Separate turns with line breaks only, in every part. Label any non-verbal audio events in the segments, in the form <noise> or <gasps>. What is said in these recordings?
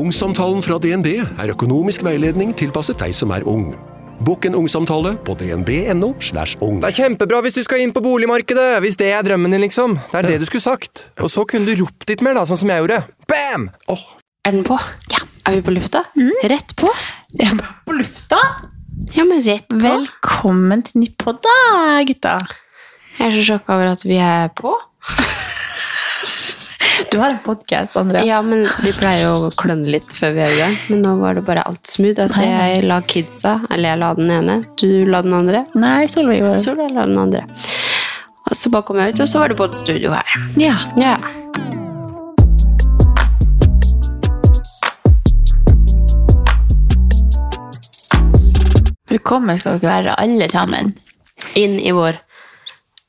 Ungsamtalen fra DNB er økonomisk veiledning tilpasset deg som er ung. Bokk en ungsamtale på dnb.no. slash ung.
Det er kjempebra hvis du skal inn på boligmarkedet, hvis det er drømmen din, liksom. Det er det du skulle sagt. Og så kunne du ropt litt mer, da, sånn som jeg gjorde. Bam!
Er den på? Ja. Er vi på lufta? Rett på?
Ja, på lufta.
Ja, men rett på.
Velkommen til Nippod, da, gutta.
Jeg er så sjokka over at vi er på. <laughs>
Du har en podkast, Andrea.
Ja, men vi pleier jo å klønne litt før vi gjør det. Men nå var det bare alt smooth. Altså, jeg la kidsa, eller jeg la den ene, du la den andre.
Nei, Solveig gjorde det.
Sola la den andre. Og så bare kom jeg ut, og så var det både studio her.
Ja.
Ja.
Velkommen skal dere være, alle sammen.
Inn i vår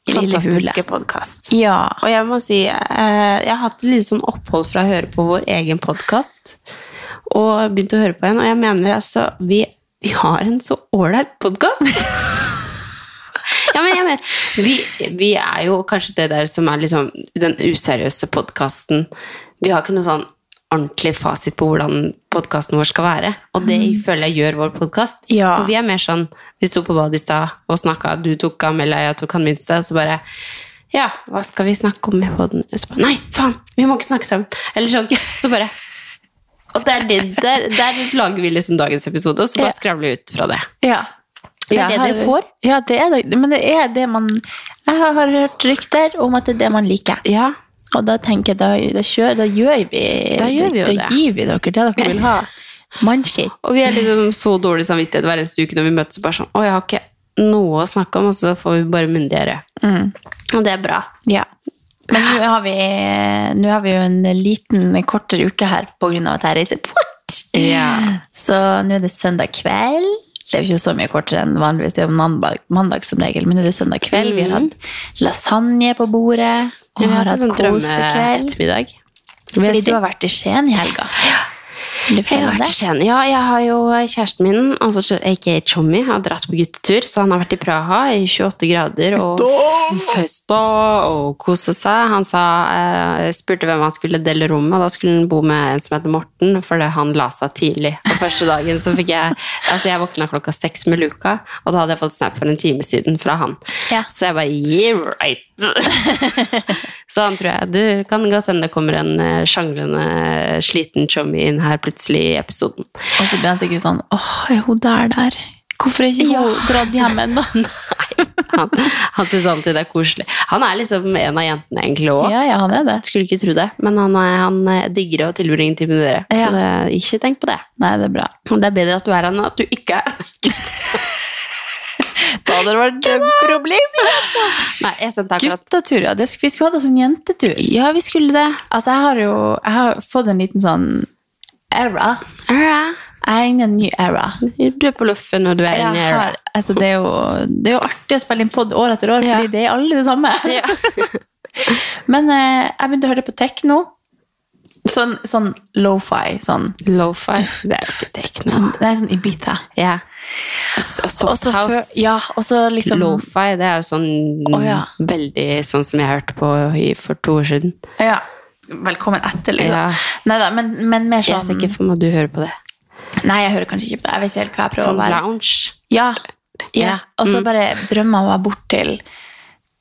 fantastiske podkast.
Ja.
Og jeg må si, eh, jeg har hatt litt sånn opphold fra å høre på vår egen podkast. Og begynt å høre på en, og jeg mener altså Vi, vi har en så ålreit podkast! <laughs> ja, men jeg mener vi, vi er jo kanskje det der som er liksom den useriøse podkasten. Vi har ikke noe sånn ordentlig fasit på hvordan podkasten vår skal være. Og det føler jeg gjør vår podkast.
Ja.
For vi er mer sånn Vi sto på badet i stad og snakka, du tok Amela, jeg tok han minste, og så bare Ja, hva skal vi snakke om i poden? Så bare Nei, faen! Vi må ikke snakke sammen! Eller sånn. Så bare <laughs> Og der, der, der lager vi liksom dagens episode, og så bare skravler vi ut fra det.
ja.
Det er det dere får?
Ja, det er det. Men det er det man Jeg har hørt rykter om at det er det man liker.
Ja.
Og da tenker jeg, da, da, kjører, da gjør vi
Da gjør vi
da,
det.
gir vi dere det dere vil ha. Mannskitt.
Og vi er liksom så dårlig samvittighet hver eneste uke når vi møtes. og bare sånn, å, jeg har ikke noe å snakke om, og så får vi bare myndiggjøre.
Mm.
Og det er bra.
Ja. Men nå har, vi, nå har vi jo en liten, kortere uke her på grunn av at jeg reiser bort. Så nå er det søndag kveld. Det er jo ikke så mye kortere enn vanligvis, det er jo mandag, mandag som regel, men nå er det søndag kveld. Vi har hatt lasagne på bordet, og har hatt
sånn
kosekveld.
drømmeettermiddag.
Fordi du har vært i Skien i helga. Vil
Jeg har vært i? Skien. Ja, jeg har jo kjæresten min, altså aka Chommy, har dratt på guttetur, så han har vært i Praha i 28 grader og festa og kosa seg. Han sa, eh, spurte hvem han skulle dele rom med, og da skulle han bo med en som heter Morten, fordi han la seg tidlig. Og første dagen så fikk jeg Altså, jeg våkna klokka seks med Luka, og da hadde jeg fått snap for en time siden fra han.
Ja.
Så jeg bare yeah, right. Så han <laughs> tror jeg Du kan godt hende det kommer en eh, sjanglende, sliten chummy inn her plutselig i episoden.
Og så blir han sikkert sånn, åh, er hun der der? Hvorfor er ikke hun
Ja.
dratt hjem ennå? <laughs>
Han, han syns alltid det er koselig. Han er liksom en av jentene egentlig òg.
Ja, ja, han er det.
Skulle ikke tro det, men han, han eh, digger å tilbringe tid med dere.
Ja.
Så det, ikke tenk på det.
Nei, det er bra.
Det er bedre at du er her enn at du ikke er <laughs>
Da hadde det vært et problem.
Nei, jeg sendte akkurat
Guttatur, ja. Vi skulle hatt oss en jentetur.
Ja, vi skulle det.
Altså, jeg har jo jeg har fått en liten sånn era.
Era.
Jeg er inne i en ny era.
Du er på loffen, og du er inne i era.
har, altså, det, er jo, det er jo artig å spille inn pod år etter år,
Ja.
fordi det er alle det samme.
Ja. <laughs>
Men eh, jeg begynte å høre på tekno. Sånn, sånn lo-fi. Sånn,
Lo-fi. Det er jo ikke tekno.
sånn, det er sånn Ibiza.
Ja. Softhouse.
Ja, liksom
Lo-fi, det er jo sånn
Å, ja.
veldig sånn som jeg hørte på for to år siden.
ja, Velkommen etter, liksom.
Ja.
Neida, men, men mer
Jeg ser
sånn
ikke for meg at du hører på det.
Nei, jeg hører kanskje ikke på det. Jeg vet ikke helt hva jeg prøver
Sånn
å være.
lounge.
Ja. ja.
Ja.
Og så
Mm.
bare drømmer jeg meg bort til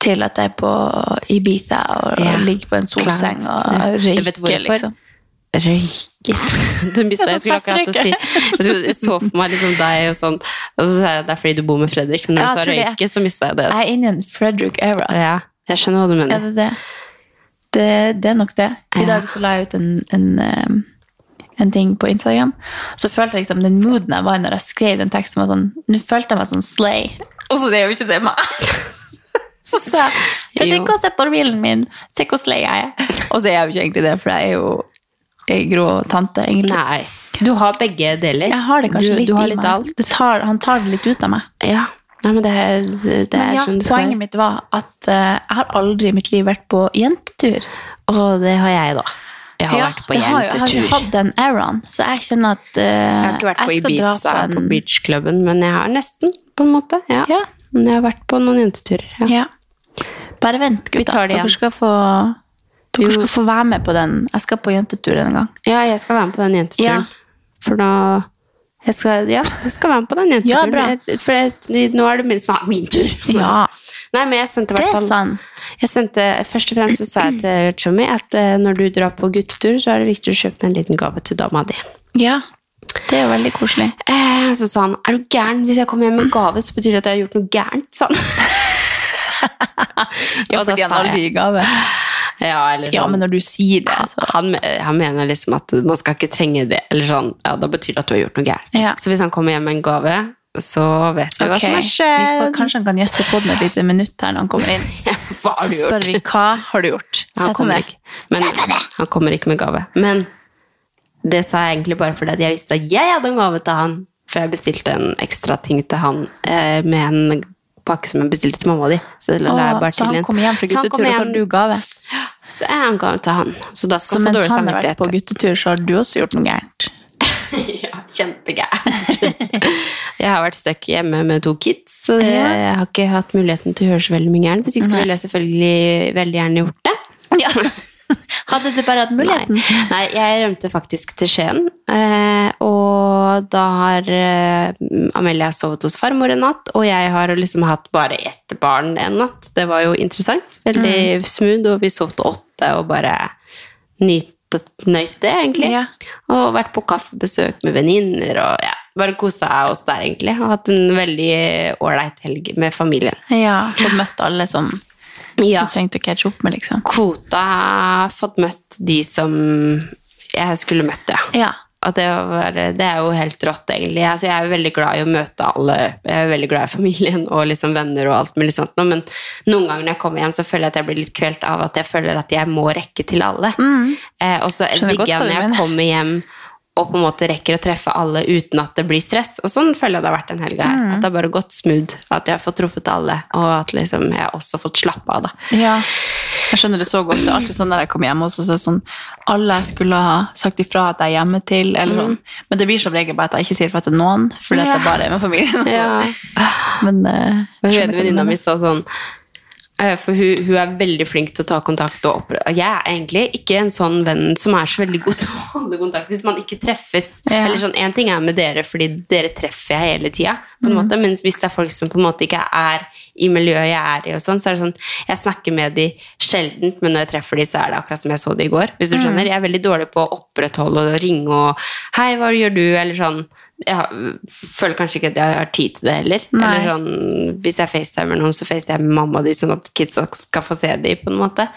til at jeg er på Ibiza og,
Ja.
og ligger på en solseng
Klart.
og
Ja.
Røyker, liksom.
Røyke. <laughs> <laughs> Det mista jeg. skulle akkurat til å si. Jeg så for meg liksom deg og sånn, og så sa jeg det er fordi du bor med Fredrik, men når
Ja,
du sa
det.
røyke, så mista jeg det.
Jeg er inne i en Fredrik-era.
Ja, jeg skjønner hva du
Er
mener.
det det? Det, det er nok det. I dag så la jeg ut en, en, en ting på Instagram. Så følte jeg liksom den mooden jeg var når jeg skrev den teksten, var sånn Nå følte jeg meg sånn slay. <laughs> Og så er jo ikke det meg. Så sa jeg
Jo.
og se på reelen min. Se hvor slay jeg er. Og så er jeg jo ikke egentlig det, for jeg er jo ei grå tante, egentlig.
Nei. Du har begge deler.
Jeg har det kanskje
du,
litt
du har
i
litt
meg. tar, han tar det litt ut av meg.
Ja. Nei, men det, det, det
Men
er
ja,
sånn det
poenget mitt var at uh, jeg har aldri i mitt liv vært på jentetur.
Å, det har jeg, da. Jeg har
Ja,
vært på
jentetur. har Jeg har ikke hatt den eraen, så jeg kjenner at uh,
Jeg har ikke vært på Ibiza, på,
en-
beachklubben, men jeg har nesten, på en måte. Ja.
Ja.
Men jeg har vært på noen jenteturer. Ja.
Ja. Bare vent, gutta. Dere skal få dere skal få være med på den. Jeg skal på jentetur en gang.
ja, jeg skal være med på den jenteturen.
Ja.
For da jeg skal, ja, jeg skal være med på den
Ja,
jenteturen.
bra.
Jeg- for jeg, nå er det min, snart min tur.
Ja,
Nei, men jeg sendte i
det
hvert
er
fall
sant.
Jeg sendte, Først og fremst så sa jeg til Chummy at eh, når du drar på guttetur, så er det viktig å kjøpe en liten gave til dama di.
Ja, det er jo veldig koselig.
Eh, så sa han er du gæren? Hvis jeg kommer hjem med gave, så betyr det at jeg har gjort noe gærent. han. <laughs>
Ja, fordi han aldri gir gave.
Ja, eller
Ja,
sånn.
men når du sier det, så
han, han mener liksom at man skal ikke trenge det. Eller sånn, ja, Da betyr det at du har gjort noe gærent.
Ja.
Så hvis han kommer hjem med en gave, så vet vi hva som har
vi
skjedd.
får, Kanskje han kan gjeste på den et lite minutt her når han kommer inn. <laughs>
Hva har
Så spør
gjort?
vi hva har du gjort. Sett deg
ikke. Men, han kommer ikke med gave. Men det sa jeg egentlig bare fordi jeg visste at jeg hadde en gave til han. For jeg bestilte en ekstra ting til han eh, med en pakke som jeg bestilte til mamma. Så det la jeg bare
Så han kom hjem fra guttetur, og så har du gave.
Så jeg har gave til han. Så da
Så
skal
mens han har vært på guttetur, så har du også gjort noe gærent. <laughs>
ja, kjempegærent. jeg har vært stuck hjemme med to kids, så
jeg,
jeg har ikke hatt muligheten til å gjøre så veldig mye gærent. Hvis ikke så ville jeg selvfølgelig veldig gjerne gjort det.
Hadde du bare hatt muligheten?
Nei, <laughs> nei, jeg rømte faktisk til Skien. Eh, og da har eh, Amelia sovet hos farmor en natt, og jeg har liksom hatt bare ett barn en natt. Det var jo interessant. Veldig
Mm.
smooth, og vi sov til åtte og bare nytet, nøyt det, egentlig.
Ja.
Og vært på kaffebesøk med venninner og ja, bare kosa oss der, egentlig. Og hatt en veldig ålreit helg med familien.
Ja, fått møtt alle som
Ja.
du trengte å catche opp med, liksom.
Kvota har fått møtt de som jeg skulle møtt, ja.
Ja.
Det, var, det er jo helt rått, egentlig. Altså, jeg er veldig glad i å møte alle. Jeg er veldig glad i familien og liksom venner og alt mulig sånt. Men noen ganger når jeg kommer hjem, så føler jeg at jeg blir litt kvelt av at jeg føler at jeg må rekke til alle. Eh, og så
Mm.
Digger jeg når jeg kommer hjem og på en måte rekker å treffe alle uten at det blir stress. Og sånn føler jeg det har vært den helga her.
Mm.
At det har bare gått smooth. At jeg har fått truffet alle, og at liksom jeg har også fått slappe av. da.
Ja. Jeg skjønner det så godt. Det er alltid sånn når jeg kommer hjem og så er det sånn Alle skulle ha sagt ifra at jeg er hjemme til, eller sånn. Men det blir som regel bare at jeg ikke sier ifra til noen, fordi at
det
jeg bare er med familien.
Ja.
Men uh,
Men venninna mi sa sånn For hun, hun er veldig flink til å ta kontakt. Og jeg er egentlig ikke en sånn venn som er så veldig god til å holde kontakt hvis man ikke treffes.
Ja.
Eller sånn, En ting er med dere, fordi dere treffer jeg hele tida.
Mm.
måte, Mens hvis det er folk som på en måte ikke er i miljøet jeg er i, og sånn, så er det sånn Jeg snakker med de sjeldent, men når jeg treffer de, så er det akkurat som jeg så de i går. Hvis du
Mm.
skjønner, Jeg er veldig dårlig på å opprettholde og ringe og 'Hei, hva gjør du?' eller sånn. Jeg føler kanskje ikke at jeg har tid til det heller.
Nei.
Eller sånn, Hvis jeg facetimer noen, så facetimer jeg mamma di, sånn at kidsa skal få se de, på en måte.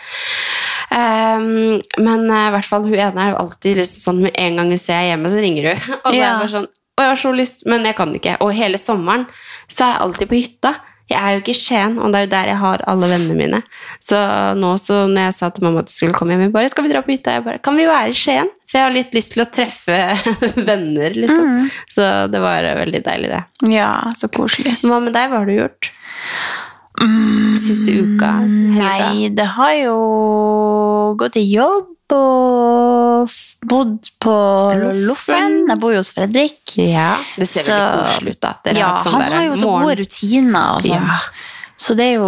Um, men eh, i hvert fall hun ene er alltid liksom sånn med en gang hun ser jeg hjemme, så ringer hun. <laughs> Og så er jeg bare sånn Og jeg har så lyst, men jeg kan ikke. Og hele sommeren så er jeg alltid på hytta. Jeg er jo ikke i Skien, og det er jo der jeg har alle vennene mine. Så nå så når jeg sa til mamma at jeg skulle komme hjem, jeg bare 'Skal vi dra på hytta?' Jeg bare 'Kan vi være i Skien?' For jeg har litt lyst til å treffe <laughs> venner, liksom. Så det var veldig deilig, det.
Ja, så koselig.
Hva med deg? Hva har du gjort? Siste uka? Helga?
Nei, det har jo gått i jobb og bodd på
Loffen.
Jeg bor jo hos Fredrik.
Ja, det ser veldig
Så-
koselig ut, da. Dere
ja,
har sånn
han har jo så
morgen-
gode rutiner og sånn.
Ja.
Så det jo,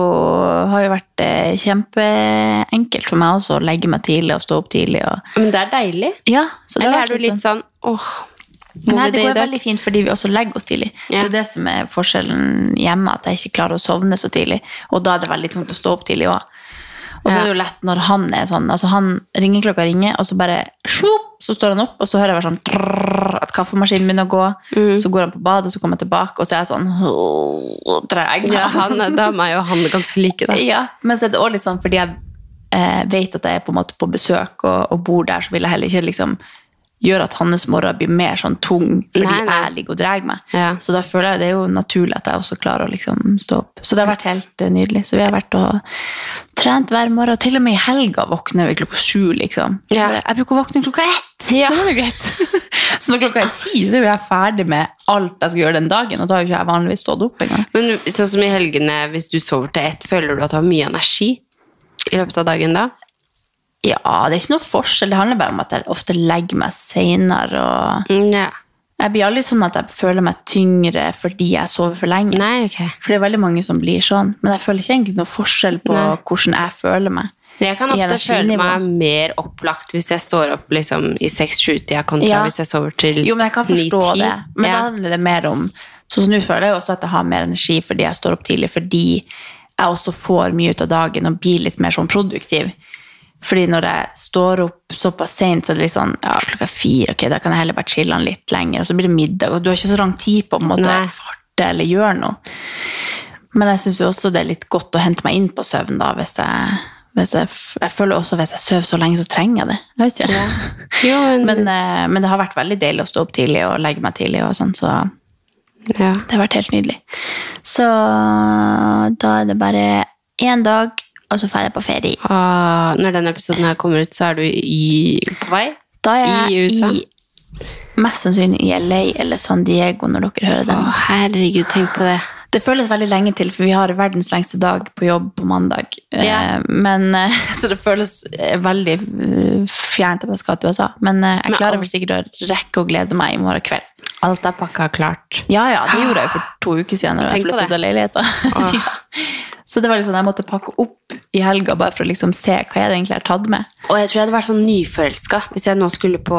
har jo vært eh, kjempeenkelt for meg også å legge meg tidlig og stå opp tidlig. Og,
Men det er deilig.
ja, så det
Eller er du litt sånn åh, må
Nei, det går veldig fint fordi vi også legger oss tidlig.
Ja.
Det er det som er forskjellen hjemme, at jeg ikke klarer å sovne så tidlig. Og da er det veldig tungt å stå opp tidlig òg. Og så er det jo lett når han er sånn altså Han ringeklokka ringer, og så bare så står han opp, og så hører jeg bare sånn at kaffemaskinen begynner å gå.
Mm.
Så går han på badet, så kommer jeg tilbake, og så er jeg sånn «Åh, treg.
Ja, han, da er og han ganske like, da.
Ja, men så er det også litt sånn fordi jeg eh, vet at jeg er på en måte på besøk og, og bor der, så vil jeg heller ikke liksom gjør at hans morgen blir mer sånn tung fordi
Nei, nei.
jeg ligger og drar meg.
Ja.
Så da føler jeg det er jo naturlig at jeg også klarer å liksom stå opp. Så det har vært helt eh, nydelig. Så vi har vært og trent hver morgen, og til og med i helga våkner vi klokka sju, liksom.
Ja.
Jeg bruker å våkne klokka ett.
Ja. <laughs>
Så når klokka er ti, så er jeg ferdig med alt jeg skal gjøre den dagen, og da har jo ikke jeg vanligvis stått opp engang.
Men sånn som i helgene, hvis du sover til ett, føler du at du har mye energi i løpet av dagen da?
Ja, det er ikke noe forskjell. Det handler bare om at jeg ofte legger meg senere, og
Mm, ja.
jeg blir aldri sånn at jeg føler meg tyngre fordi jeg sover for lenge.
Nei, ok.
For det er veldig mange som blir sånn. Men jeg føler ikke egentlig noe forskjell på
Nei.
hvordan jeg føler meg.
Jeg kan ofte føle meg mer opplagt hvis jeg står opp liksom, i 6-7-tida kontra
Ja.
hvis jeg sover til 9-10.
Jo, men jeg kan forstå det. Men da handler det mer om Sånn som nå føler jeg også at jeg har mer energi fordi jeg står opp tidlig, fordi jeg også får mye ut av dagen og blir litt mer sånn produktiv. Fordi når jeg står opp såpass sent, så er det litt sånn ja, klokka fire, ok, da kan jeg heller bare chille litt lenger, og så blir det middag, og du har ikke så lang tid på å en måte
Nei.
farte eller gjøre noe. Men jeg syns jo også det er litt godt å hente meg inn på søvn, da, hvis jeg jeg, jeg føler også hvis jeg sover så lenge, så trenger jeg det. Jeg vet ikke.
Jo, men, <laughs>
Men, eh, men det har vært veldig deilig å stå opp tidlig og legge meg tidlig. og sånn, så
ja.
det har vært helt nydelig. Så da er det bare én dag, og så drar jeg på ferie.
Ah, når denne episoden her kommer ut, så er du i, på vei?
Da er
I
jeg
USA?
i mest sannsynlig i LA eller San Diego når dere hører
Å,
den.
herregud, tenk på det.
Det føles veldig lenge til, for vi har verdens lengste dag på jobb på mandag.
Ja.
Eh, Men, eh, <laughs> så det føles eh, veldig fjernt at jeg skal til USA. Men jeg
Men
klarer vel sikkert å rekke å glede meg i morgen kveld.
Alt er pakka klart.
Ja, ja, det gjorde jeg for <gasps> to uker siden når jeg flyttet ut av leiligheten. <laughs> Så det var liksom, jeg måtte pakke opp i helga bare for å liksom se hva jeg egentlig har tatt med.
Og jeg tror jeg hadde vært sånn nyforelska hvis jeg nå skulle på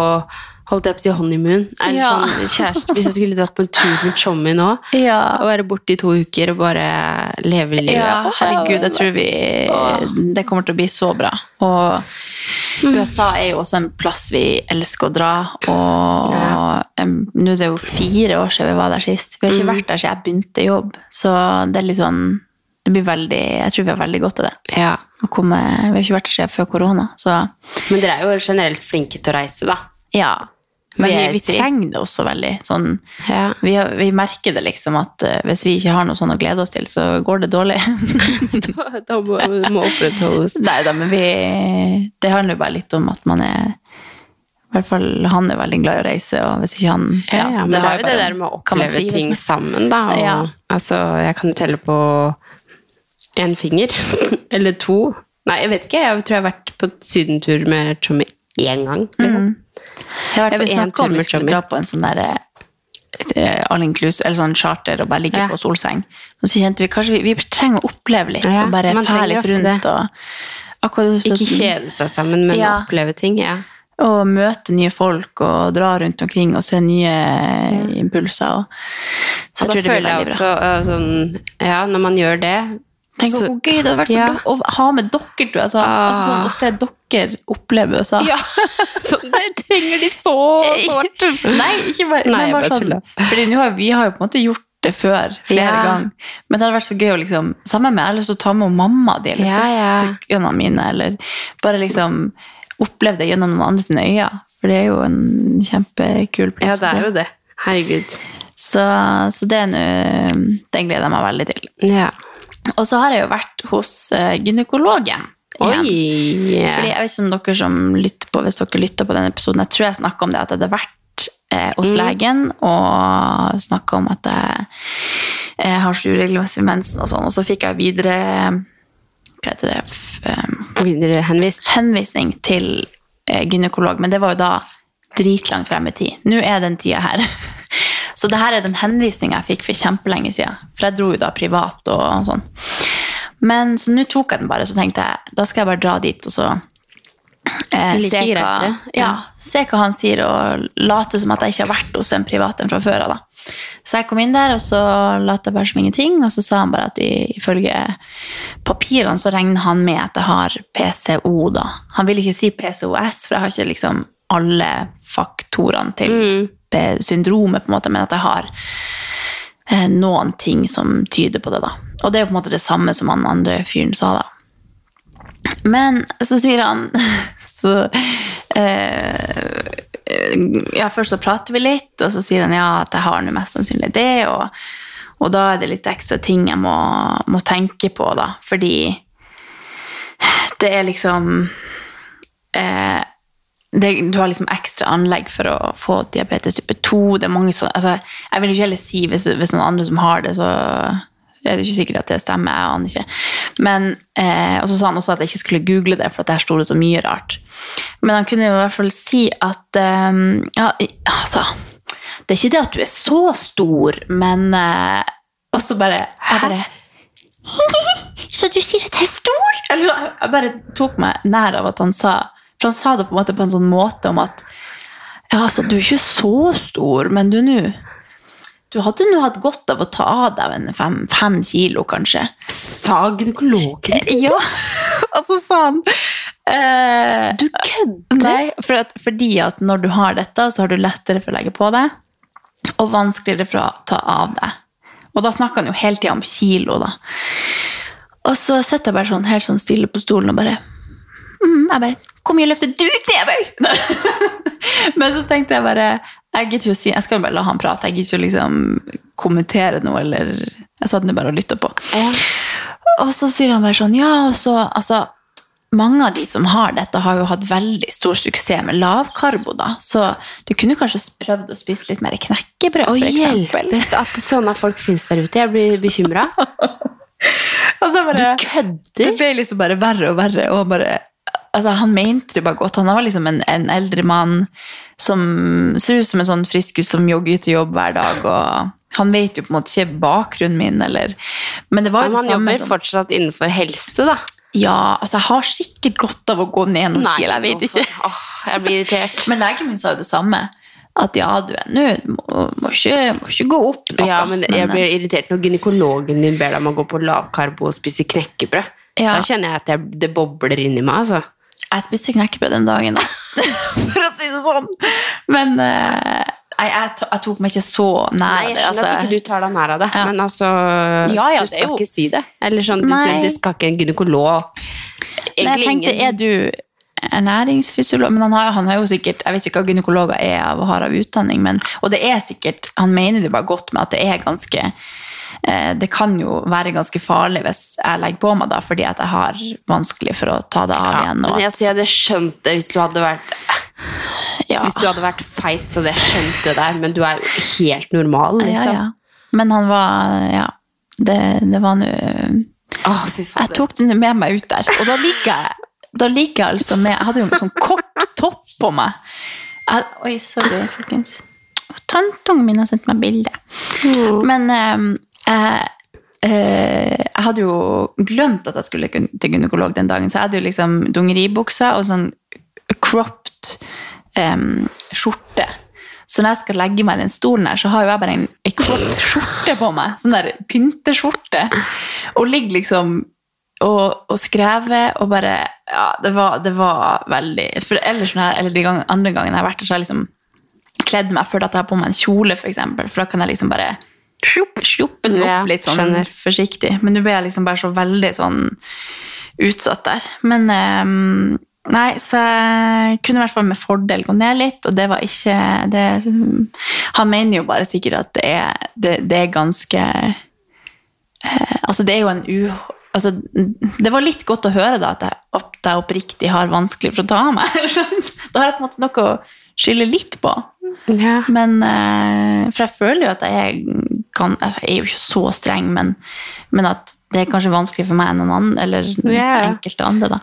holdt jeg på å si honeymoon. Eller
Ja.
sånn kjæreste, hvis jeg skulle dratt på en tur med Tjommi nå.
Ja.
Og være borte i to uker og bare leve livet.
Ja, herregud, jeg tror vi Det kommer til å bli så bra. Og USA er jo også en plass vi elsker å dra. Og nå er det jo fire år siden vi var der sist. Vi har ikke vært der siden jeg begynte i jobb. Så det er litt sånn det blir veldig, Jeg tror vi har veldig godt av det.
Ja.
Komme, vi har ikke vært der siden før korona. Så
Men dere er jo generelt flinke til å reise, da.
ja. Men
Vi
vi,
er
trenger det også veldig. Sånn,
Ja.
vi, har, vi merker det liksom at uh, hvis vi ikke har noe sånn å glede oss til, så går det dårlig. <laughs>
da, da må, må opprettholdes. <laughs>
Nei da, men vi Det handler jo bare litt om at man er I hvert fall han er veldig glad i å reise, og hvis ikke han
Ja, ja, men det
det
er jo det der med å oppleve ting sammen, da. Og,
Ja.
Altså, jeg kan jo telle på én finger. <laughs> Eller to. Nei, jeg vet ikke. Jeg tror jeg har vært på sydentur med Tommy én gang. Liksom. Jeg har
Jeg
vært
vil
på én
snakke
tur
om vi
med
skulle
Tjommi.
dra på en sånn der eh, all inclusive, eller sånn charter og bare ligge
Ja.
på solseng. Og så kjente vi kanskje vi, vi trenger å oppleve litt,
Ja,
og bare fære litt rundt. Og, akkurat
Ikke kjede seg sammen, men
Ja.
oppleve ting. Ja.
Og møte nye folk og dra rundt omkring og se nye impulser. Og, så
Og
jeg
da
det blir
føler jeg også sånn Ja, når man gjør det
Tenk
så-
hvor gøy det hadde vært
Ja.
å ha med dere, tror jeg. Altså,
Ah.
altså, sånn, å se dere oppleve USA.
Ja, <laughs> så det trenger de så sårt. <laughs>
Nei, ikke bare,
Nei,
bare
bare
sånn, fordi har, vi har jo på en måte gjort det før, flere
Ja.
ganger. Men det hadde vært så gøy å liksom Sammen med jeg har lyst til å ta med mamma di eller
Ja,
søstrene mine, eller bare liksom oppleve det gjennom noen andre sine øyne. For det er jo en kjempekul plass.
Ja,
det
er jo det. Herregud.
Så, så det er nå Den gleder jeg meg veldig til.
Ja.
Og så har jeg jo vært hos eh, gynekologen. igjen.
Oi!
Fordi jeg vet ikke om dere som lytter på, hvis dere lytter på denne episoden, jeg tror jeg snakket om det, at jeg hadde vært eh, hos legen og snakket om at jeg, jeg har så uregelmessig mensen og sånn, og så fikk jeg videre, hva heter det, eh,
Videre henvist.
henvisning til eh, gynekolog, men det var jo da dritlangt frem i tid. Nå er den tida her. <laughs> Så det her er den henvisningen jeg fikk for kjempelenge siden. For jeg dro jo da privat og sånn. Men så nå tok jeg den bare, så tenkte jeg, da skal jeg bare dra dit, og så eh, se, hva, ja, se hva han sier, og late som at jeg ikke har vært hos en privat en fra før av. Så jeg kom inn der, og så lot jeg bare som ingenting, og så sa han bare at ifølge papirene så regner han med at jeg har PCO. da. Han vil ikke si PCOS, for jeg har ikke liksom alle faktorene til P- syndromet, på en måte, men at jeg har eh, noen ting som tyder på det. da. Og det er på en måte det samme som han andre fyren sa, da. Men så sier han <laughs> så, eh, ja, først så prater vi litt, og så sier han ja, at jeg har nå mest sannsynlig det, og, og da er det litt ekstra ting jeg må, må tenke på, da, fordi det er liksom eh, det, Du har liksom ekstra anlegg for å få diabetes type 2. Det er mange sånne, altså, jeg vil jo ikke heller si hvis, hvis noen andre som har det, så er det ikke sikkert at det stemmer. jeg aner ikke. Men, eh, og så sa han også at jeg ikke skulle google det, for at der sto det så mye rart. Men han kunne jo i hvert fall si at eh, ja, altså, Det er ikke det at du er så stor, men eh, Og så bare bare <laughs> Så du sier at jeg er stor? Eller så, jeg bare tok meg nær av at han sa For han sa det på en måte på en sånn måte om at ja, altså, du er ikke så stor, men du nå du hadde nå hatt godt av å ta av deg en fem, fem kilo, kanskje.
Sa gynekologen
Ja, <laughs> og så sa han eh,
Du kødder?
Nei, for at, fordi at når du har dette, så har du lettere for å legge på deg, og vanskeligere for å ta av deg. Og da snakker han jo hele tida om kilo, da. Og så sitter jeg bare sånn helt sånn stille på stolen og bare mm, jeg bare, Hvor mye løfter du TV? <laughs> Men så tenkte jeg bare Jeg gidder ikke å si, jeg skal bare la han prate. Jeg gidder ikke å liksom kommentere noe, eller Jeg satt nå bare og lytta på. Og så sier han bare sånn Ja, og så Altså, mange av de som har dette, har jo hatt veldig stor suksess med lavkarbo, da. Så du kunne kanskje prøvd å spise litt mer knekkebrød, eksempel.
hjelpes at sånne folk finnes der ute. Jeg blir bekymra. <laughs> Du kødder?
Det ble liksom bare verre og verre. Og bare, altså, han mente det bare godt. Han var liksom en, en eldre mann som ser ut som en sånn friskus som jogger til jobb hver dag. og Han vet jo på en måte ikke bakgrunnen min, eller Men det var
Men han jobber
som
fortsatt innenfor helse, da.
Ja, altså, jeg har sikkert godt av å gå ned noen kilo, jeg vet ikke.
Åh, jeg blir irritert.
Men legen min sa jo det samme. At ja, du er nå må, må, ikke, må ikke gå opp noe.
Ja, men jeg blir irritert når gynekologen din ber deg om å gå på lavkarbo og spise knekkebrød.
Ja.
Da kjenner jeg at jeg, det bobler inni meg. altså.
Jeg spiste knekkebrød den dagen, da. <laughs> For å si det sånn. Men uh, jeg, jeg, jeg tok meg ikke så nær
Nei, jeg skjønner
altså.
at ikke du tar deg nær av det,
Ja.
men altså
Ja, ja,
Du skal ikke si det. Eller sånn, du sier det skal ikke en gynekolog
Nei, jeg tenkte, er du ernæringsfysiolog? Men han har, han har jo sikkert Jeg vet ikke hva gynekologer er av har av utdanning, men, og det er sikkert Han mener det bare godt med at det er ganske Det kan jo være ganske farlig hvis jeg legger på meg, da, fordi at jeg har vanskelig for å ta det av
ja,
igjen. At,
jeg hadde skjønt det hvis du hadde vært
ja.
Hvis du hadde vært feit, så hadde jeg skjønt det der, men du er jo helt normal, liksom.
ja. Men han var Ja. Det, det var nå Jeg tok den med meg ut der, og da ligger jeg, da ligger jeg altså med Jeg hadde jo en sånn kort topp på meg. Jeg, oi, sorry, folkens. Tanteungen min har sendt meg bilde. Men eh, jeg, eh, jeg hadde jo glemt at jeg skulle til gynekolog den dagen, så jeg hadde jo liksom dungeribukser og sånn cropped um, skjorte. Så når jeg skal legge meg i den stolen her, så har jo jeg bare en, en cropped skjorte på meg. Sånn der pynteskjorte. Og ligger liksom og, og skrevet og bare Ja, det var, det var veldig For ellers jeg, eller de gang, andre gangene jeg har vært der, så har jeg liksom kledd meg før at jeg har på meg en kjole, for eksempel. For da kan jeg liksom bare sluppe den opp litt sånn
skjønner.
forsiktig. Men nå ble jeg liksom bare så veldig sånn utsatt der. Men um, Nei, så jeg kunne i hvert fall med fordel gå ned litt, og det var ikke det, Han mener jo bare sikkert at det er, det, det er ganske eh, Altså, det er jo en u... Altså, det var litt godt å høre da, at jeg, at jeg oppriktig har vanskelig for å ta av meg. <laughs> da har jeg på en måte noe å skylde litt på.
Ja.
Men, eh, for jeg føler jo at jeg kan altså, Jeg er jo ikke så streng, men, men at det er kanskje vanskelig for meg enn noen annen, eller
yeah.
enkelte andre, da.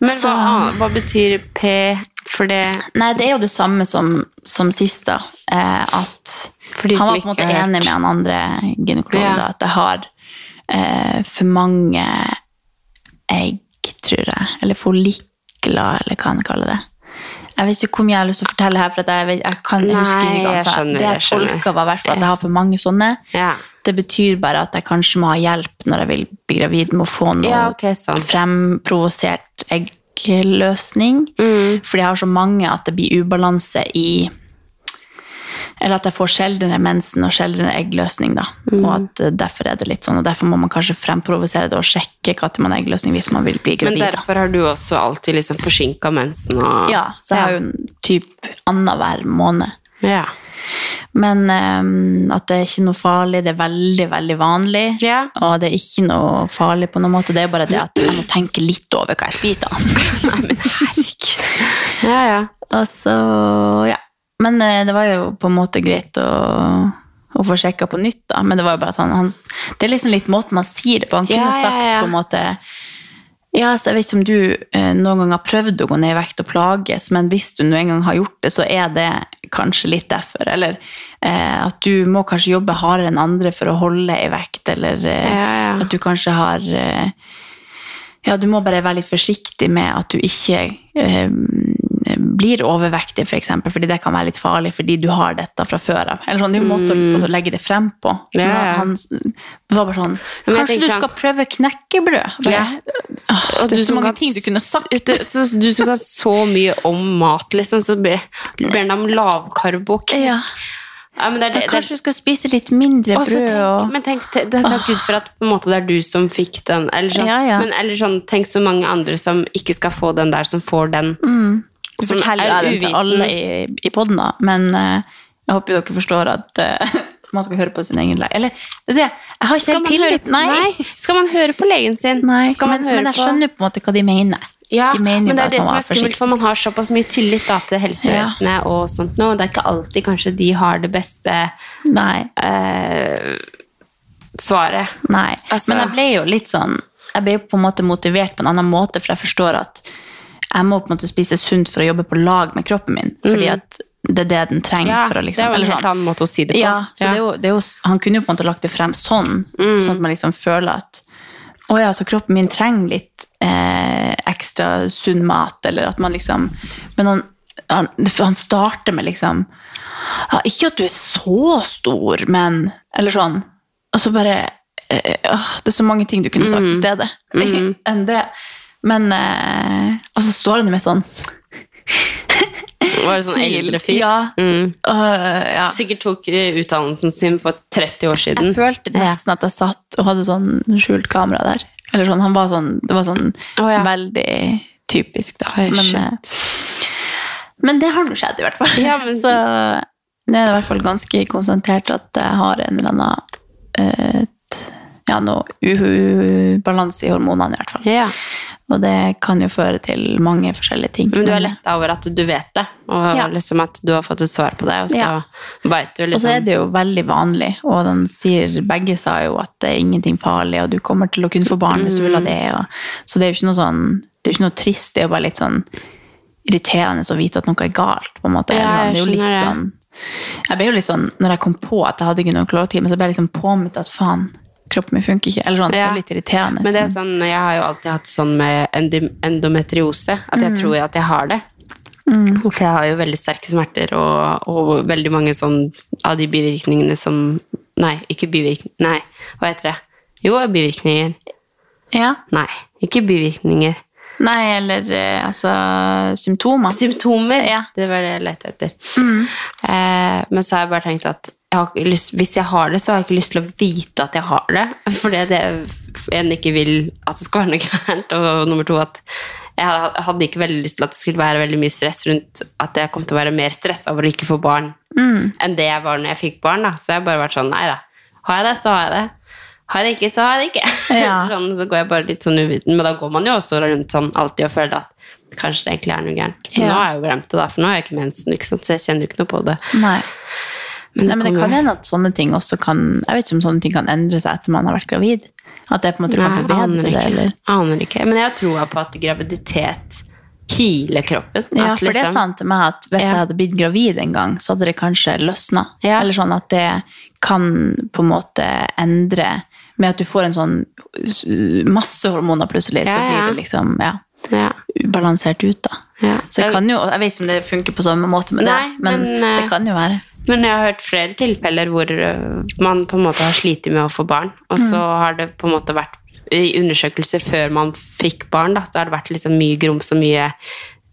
Men
Så-
hva, hva betyr P for det?
Nei, det er jo det samme som, som sist, da. Eh, at han var på en måte enig med han andre gynekologen,
Ja.
da, at jeg har eh, for mange egg, tror jeg. Eller follikler, eller hva han kaller det. Jeg vet ikke hvor mye jeg har lyst til å fortelle her, for jeg, vet, jeg kan jeg husker ikke
jeg skjønner,
Det
jeg
tolka, var i hvert fall at jeg har for mange sånne.
Ja.
Det betyr bare at jeg kanskje må ha hjelp når jeg vil bli gravid med å få noe
Ja, okay, sånn.
fremprovosert eggløsning.
Mm.
Fordi jeg har så mange at det blir ubalanse i Eller at jeg får sjeldnere mensen og sjeldnere eggløsning. da.
Mm.
Og at eh, derfor er det litt sånn, og derfor må man kanskje fremprovosere det og sjekke når man har eggløsning hvis man vil bli gravid. da.
derfor har du også alltid liksom forsinka mensen og
Ja, så jeg har jo typ annenhver måned.
ja.
Men um, at det er ikke noe farlig, det er veldig, veldig vanlig.
Ja.
Og det er ikke noe farlig på noen måte, det er bare det at jeg må tenke litt over hva jeg spiser. <laughs>
Nei, men herregud. Ja, ja.
Og så, ja. Men eh, det var jo på en måte greit å, å få sjekka på nytt, da. Men det var jo bare at han, han Det er liksom litt måten man sier det på. Han kunne
ja,
sagt
ja.
på en måte Ja, så jeg vet ikke om du eh, noen gang har prøvd å gå ned i vekt og plages, men hvis du nå en gang har gjort det, så er det kanskje litt derfor. Eller eh, at du må kanskje jobbe hardere enn andre for å holde i vekt, eller eh,
Ja, ja.
at du kanskje har eh, Ja, du må bare være litt forsiktig med at du ikke eh, blir overvektig, for eksempel, fordi det kan være litt farlig fordi du har dette fra før av. Eller sånn, det er jo en måte å, å legge det frem på.
Mm. Ja, ja.
Han det var bare sånn Kanskje du
sånn-
skal prøve knekkebrød? Bare,
Ja.
Det er så mange
kan
ting du kunne sagt.
Du, så, du som kan så mye om mat, liksom, så ber han om lavkarbo.
Ja.
Ja, men det det,
Men kanskje du skal spise litt mindre brød
tenk,
og
men tenk, te- det er takk Gud for at på en måte det er du som fikk den. Eller sånn,
Ja, ja.
Men eller sånn, tenk så mange andre som ikke skal få den der, som får den.
Så
som
forteller
er
det til alle i, i podden, da. Men uh, jeg håper dere forstår at uh, <laughs> man skal høre på sin egen lege. Eller det. Jeg har ikke helt tillit. Nei.
skal man høre på legen sin?
Nei. Men, men jeg skjønner på en måte hva de mener.
Ja,
de mener
men det er det som er skummelt, for man har såpass mye tillit da, til helsevesenet og sånt nå, og det er ikke alltid kanskje de har det beste
Nei.
Uh, svaret.
Nei,
Altså-
men jeg ble jo litt sånn Jeg ble jo på en måte motivert på en annen måte, for jeg forstår at jeg må på en måte spise sunt for å jobbe på lag med kroppen min. Fordi at det er det den trenger
Ja,
for å
det
liksom
er jo en helt
sånn.
annen måte å si det på.
Ja, så Det er jo, det er jo, han kunne jo på en måte lagt det frem sånn, sånn at man liksom føler at å ja, så kroppen min trenger litt eh, ekstra sunn mat, eller at man liksom Men han, han, han starter med liksom ja, Ikke at du er så stor, men Eller sånn. Og så bare åh, Det er så mange ting du kunne sagt i stedet <laughs> enn det. Men eh, Og så står han jo med sånn
Var det sånn eldre fyr?
Ja.
Mm.
øh, ja.
Sikkert tok eh, utdannelsen sin for 30 år siden.
Jeg følte nesten at jeg satt og hadde sånn skjult kamera der. Eller sånn, han var sånn, Det var sånn
oh, ja.
veldig typisk, da.
Oi,
men, eh, men det har nå skjedd, i hvert fall.
Ja, men- <laughs>
Så nå er i hvert fall ganske konsentrert at jeg har en eller annen eh, ja, noe ubalanse i hormonene, i hvert fall.
Ja.
Og det kan jo føre til mange forskjellige ting.
Men du er letta over at du vet det, og
Ja.
liksom at du har fått et svar på det, og så
Ja.
vet du
Og så er
liksom
det jo veldig vanlig, og den sier, begge sa jo at det er ingenting farlig, og du kommer til å kunne få barn hvis du vil ha det. Og, så det er jo ikke noe sånn, det er jo ikke noe trist, det er jo bare litt sånn irriterende å vite at noe er galt, på en måte.
Ja,
det er jo litt
det.
sånn, jeg ble jo litt sånn, når jeg kom på at jeg hadde gynekologtime, så ble jeg liksom påminnet at faen, kroppen min funker ikke. Eller sånn, det er litt irriterende.
Men det er
sånn.
jeg har jo alltid hatt sånn med endometriose, at
Mm.
jeg tror at jeg har det. For jeg har jo veldig sterke smerter, og, og veldig mange sånn av de bivirkningene som Nei, ikke bivirkninger. Nei, hva heter det? Jo, bivirkninger.
Ja.
Nei, ikke bivirkninger.
Nei, eller eh, altså symptomer.
Symptomer,
Ja.
det var det jeg lette etter. Eh, men så har jeg bare tenkt at jeg lyst, hvis jeg har det, så har jeg ikke lyst til å vite at jeg har det. Fordi det en ikke vil at det skal være noe gærent. Og nummer to at jeg hadde ikke veldig lyst til at det skulle være veldig mye stress rundt at jeg kom til å være mer stressa over å ikke få barn enn det jeg var når jeg fikk barn. Da. Så jeg har bare vært sånn Nei da. Har jeg det, så har jeg det. Har jeg det ikke, så har jeg det ikke. <laughs>
Ja.
sånn, så går jeg bare litt sånn uviten. Men da går man jo også rundt sånn alltid og føler at kanskje det egentlig er noe gærent.
Ja.
Nå har jeg jo glemt det, da, for nå har jeg ikke mensen, ikke så jeg kjenner jo ikke noe på det.
Nei.
Men
Nei, men det kan hende at sånne ting også kan Jeg vet ikke om sånne ting kan endre seg etter man har vært gravid. At det på en måte kan forbedre det. Eller?
Aner ikke. Men jeg har troa på at graviditet healer kroppen.
Ja,
At
for det er
han
sant til meg at hvis
Ja.
jeg hadde blitt gravid en gang, så hadde det kanskje løsna.
Ja.
Eller sånn at det kan på en måte endre Med at du får en sånn masse hormoner plutselig, så blir det liksom ja,
Ja.
ubalansert ut, da.
Ja.
Så det kan jo, Jeg vet ikke om det funker på samme måte med
Nei,
det, men,
men, eh,
det kan jo være.
Men jeg har hørt flere tilfeller hvor øh, man på en måte har slitt med å få barn, og så
Mm.
har det på en måte vært i undersøkelser før man fikk barn, da, så har det vært liksom mye grums og mye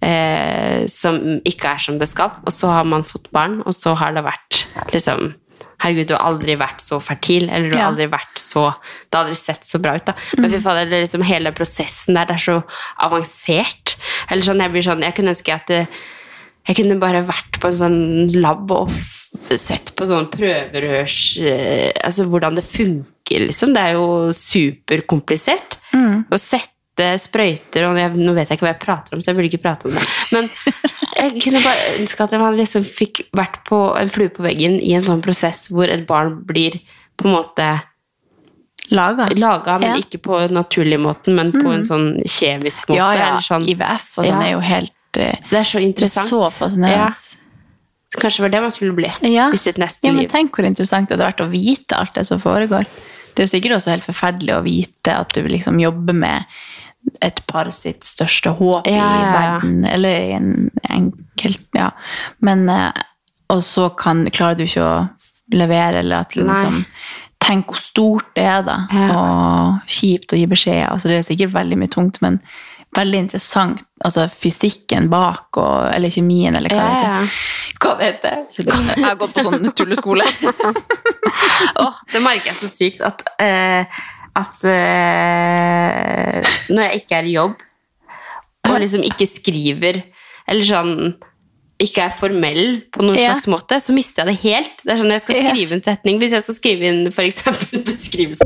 eh, som ikke er som det skal. Og så har man fått barn, og så har det vært liksom Herregud, du har aldri vært så fertil, eller du har
Ja.
aldri vært så Det har aldri sett så bra ut, da. Men fy fader, det er liksom hele prosessen der, det er så avansert. Eller sånn, jeg blir sånn Jeg kunne ønske at det, jeg kunne bare vært på en sånn lab og sett på sånn prøverørs eh, Altså hvordan det funker, liksom. Det er jo superkomplisert. Å sette sprøyter og jeg, Nå vet jeg ikke hva jeg prater om, så jeg burde ikke prate om det. Men jeg kunne bare ønske at man liksom fikk vært på en flue på veggen i en sånn prosess hvor et barn blir på en måte
Laga.
laga, men
Ja.
ikke på naturlig måten, men på en sånn kjemisk måte.
Ja, ja.
Sånn.
IVF og sånn
Ja.
er jo helt eh,
Det er så interessant.
Det er så fascinerende.
Kanskje det var det man skulle bli
Ja.
i sitt neste
Ja, men
liv.
tenk hvor interessant det hadde vært å vite alt det som foregår. Det er jo sikkert også helt forferdelig å vite at du liksom jobber med et par sitt største håp
Ja,
i
ja, ja.
verden, eller i en enkelt Ja. Men eh, Og så kan, klarer du ikke å levere, eller at liksom Tenk hvor stort det er, da. Og kjipt å gi beskjed. Altså, det er sikkert veldig mye tungt, men veldig interessant. Altså fysikken bak, og, eller kjemien, eller hva
Ja,
det
ja.
det heter. Jeg har gått på sånn tulleskole. <laughs>
oh, det merker jeg så sykt at, eh, at eh, når jeg ikke er i jobb, og liksom ikke skriver, eller sånn ikke er formell på noen
Ja.
slags måte, så mister jeg det helt. Det er sånn jeg skal skrive en setning, hvis jeg skal skrive inn eksempel <laughs> beskrivelse.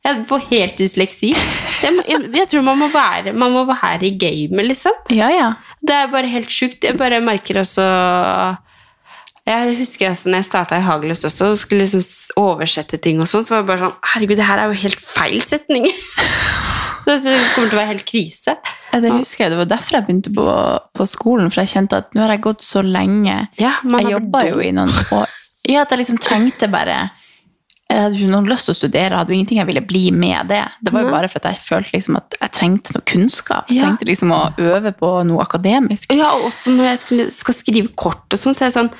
jeg får helt dysleksi. Jeg, jeg, jeg tror man må være Man må være i gamet, liksom.
Ja, ja.
Det er bare helt sjukt. Jeg bare merker også Jeg husker også når jeg starta i Hageløs også, og skulle liksom oversette ting og sånn, så var det bare sånn Herregud, det her er jo helt feil setning. <laughs> Så det kommer til å være helt krise.
Ja, Det husker jeg, det var derfor jeg begynte på, på skolen, for jeg kjente at nå har jeg gått så lenge.
Ja, man
Jeg jobba jo i noen år. Ja, at jeg liksom trengte bare Jeg hadde ikke noen lyst til å studere, hadde jo ingenting jeg ville bli med det. Det var jo
Mhm.
bare for at jeg følte liksom at jeg trengte noe kunnskap. Jeg trengte liksom å øve på noe akademisk.
Ja, og også når jeg skulle, skal skrive kort og sånn, så er det sånn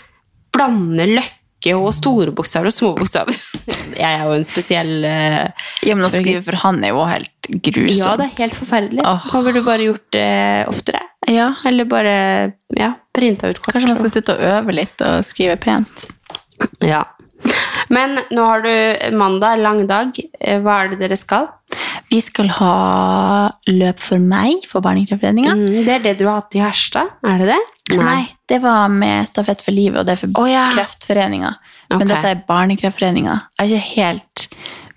Blande løkke og store bokstaver og små bokstaver. <laughs> Jeg er jo en spesiell uh,
Ja, men å skrive for han er jo helt grusomt.
Ja, det er helt forferdelig. Hva ville du bare gjort det oftere?
Ja.
Eller bare ja, printa ut kort?
Kanskje man skal sitte og øve litt og skrive pent.
Ja. Men nå har du mandag, lang dag. Eh, Hva er det dere skal?
Vi skal ha løp for meg for Barnekreftforeninga.
Mm, det er det du har hatt i Herstad, er det det?
Nei, det var med Stafett for livet, og det er for
oh, ja.
Kreftforeninga.
Men
Men dette er Barnekreftforeninga. Jeg har ikke helt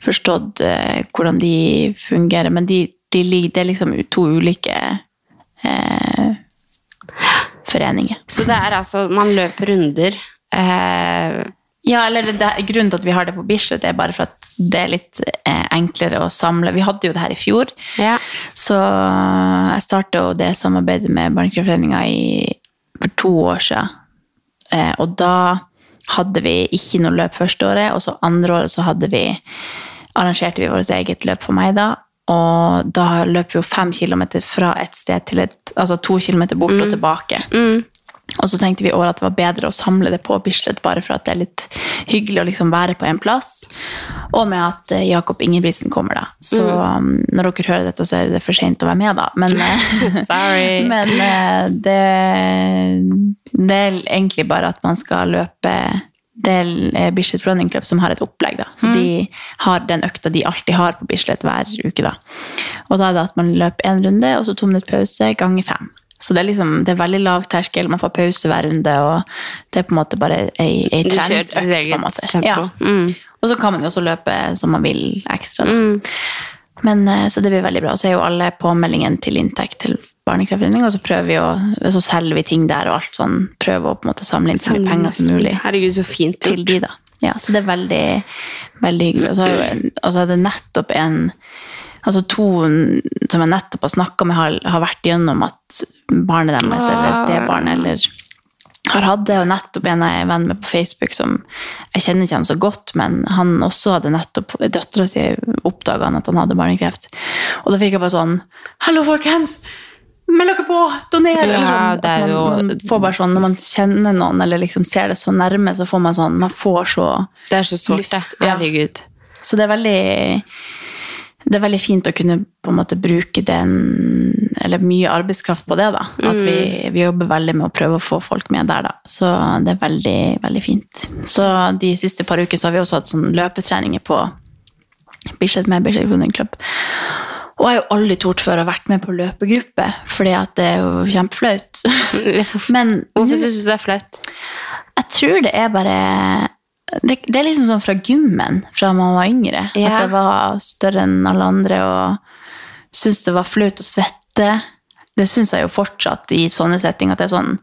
forstått uh, hvordan de fungerer, men de, de, det er liksom to ulike uh, foreninger.
Så det er altså Man løper runder. Eh,
Ja, eller det, grunnen til at vi har det på Bislett, er bare for at det er litt eh, enklere å samle. Vi hadde jo det her i fjor,
ja.
så jeg startet jo det samarbeidet med Barnekreftforeninga for to år siden. Eh, og da hadde vi ikke noe løp første året, og så andre året så hadde vi, arrangerte vi vårt eget løp for meg da. Og da løp vi jo fem kilometer fra et sted til et, altså to kilometer bort og tilbake. Og så tenkte vi år at det var bedre å samle det på Bislett, bare for at det er litt hyggelig å liksom være på en plass. Og med at eh, Jakob Ingebrigtsen kommer, da. Så um, når dere hører dette, så er det for sent å være med, da. Men, <laughs> eh,
Sorry. <laughs>
men eh, det, det er egentlig bare at man skal løpe det er Bislett Running Club som har et opplegg. da. Så De har den økta de alltid har på Bislett hver uke. da. Og da er det at man løper én runde, og så to minutter pause ganger fem. Så det er, liksom, det er veldig lav terskel, man får pause hver runde, og det er på en måte bare ei, ei treningsøkt. på en måte. Ja.
Mm.
Og så kan man jo også løpe som man vil ekstra.
Mm.
Men, eh, så det blir veldig bra. Og så er jo alle påmeldingen til inntekt til Barnekreftforeningen, og så prøver vi å, så selger vi ting der og alt sånn. Prøver å på en måte samle inn så mye penger som mulig
Herregud, så fint
til de, da. Ja, så det er veldig, veldig hyggelig. Og så har jo altså det er nettopp en Altså to som jeg nettopp har snakka med, har, har vært gjennom at barnet deres eller stebarnet eller har hatt det, og nettopp en jeg er venn med på Facebook som Jeg kjenner ikke han så godt, men han også hadde nettopp Døtra si oppdaga han at han hadde barnekreft. Og da fikk jeg bare sånn Hallo, folkens! Meld dere på! Doner!
Ja,
sånn. man,
jo-
man får bare sånn, Når man kjenner noen eller liksom ser det så nærme, så får man sånn Man får så
Det er så sårt, det.
Herregud. ja. Så det er veldig det er veldig fint å kunne på en måte bruke den, eller mye arbeidskraft på det. da. At vi, vi jobber veldig med å prøve å få folk med der. da. Så det er veldig, veldig fint. Så de siste par ukene så har vi også hatt sånn løpetreninger på Bislett med Bislett Running Club. Og jeg har jo aldri tort før å ha vært med på løpegruppe, fordi at det er jo kjempeflaut. <laughs> Men
Hvorfor syns du det er flaut?
jeg tror det er bare det, det er liksom sånn fra gymmen, fra man var yngre.
Ja.
At jeg var større enn alle andre og syntes det var flaut å svette. Det syns jeg jo fortsatt i sånne settinger. At det sånn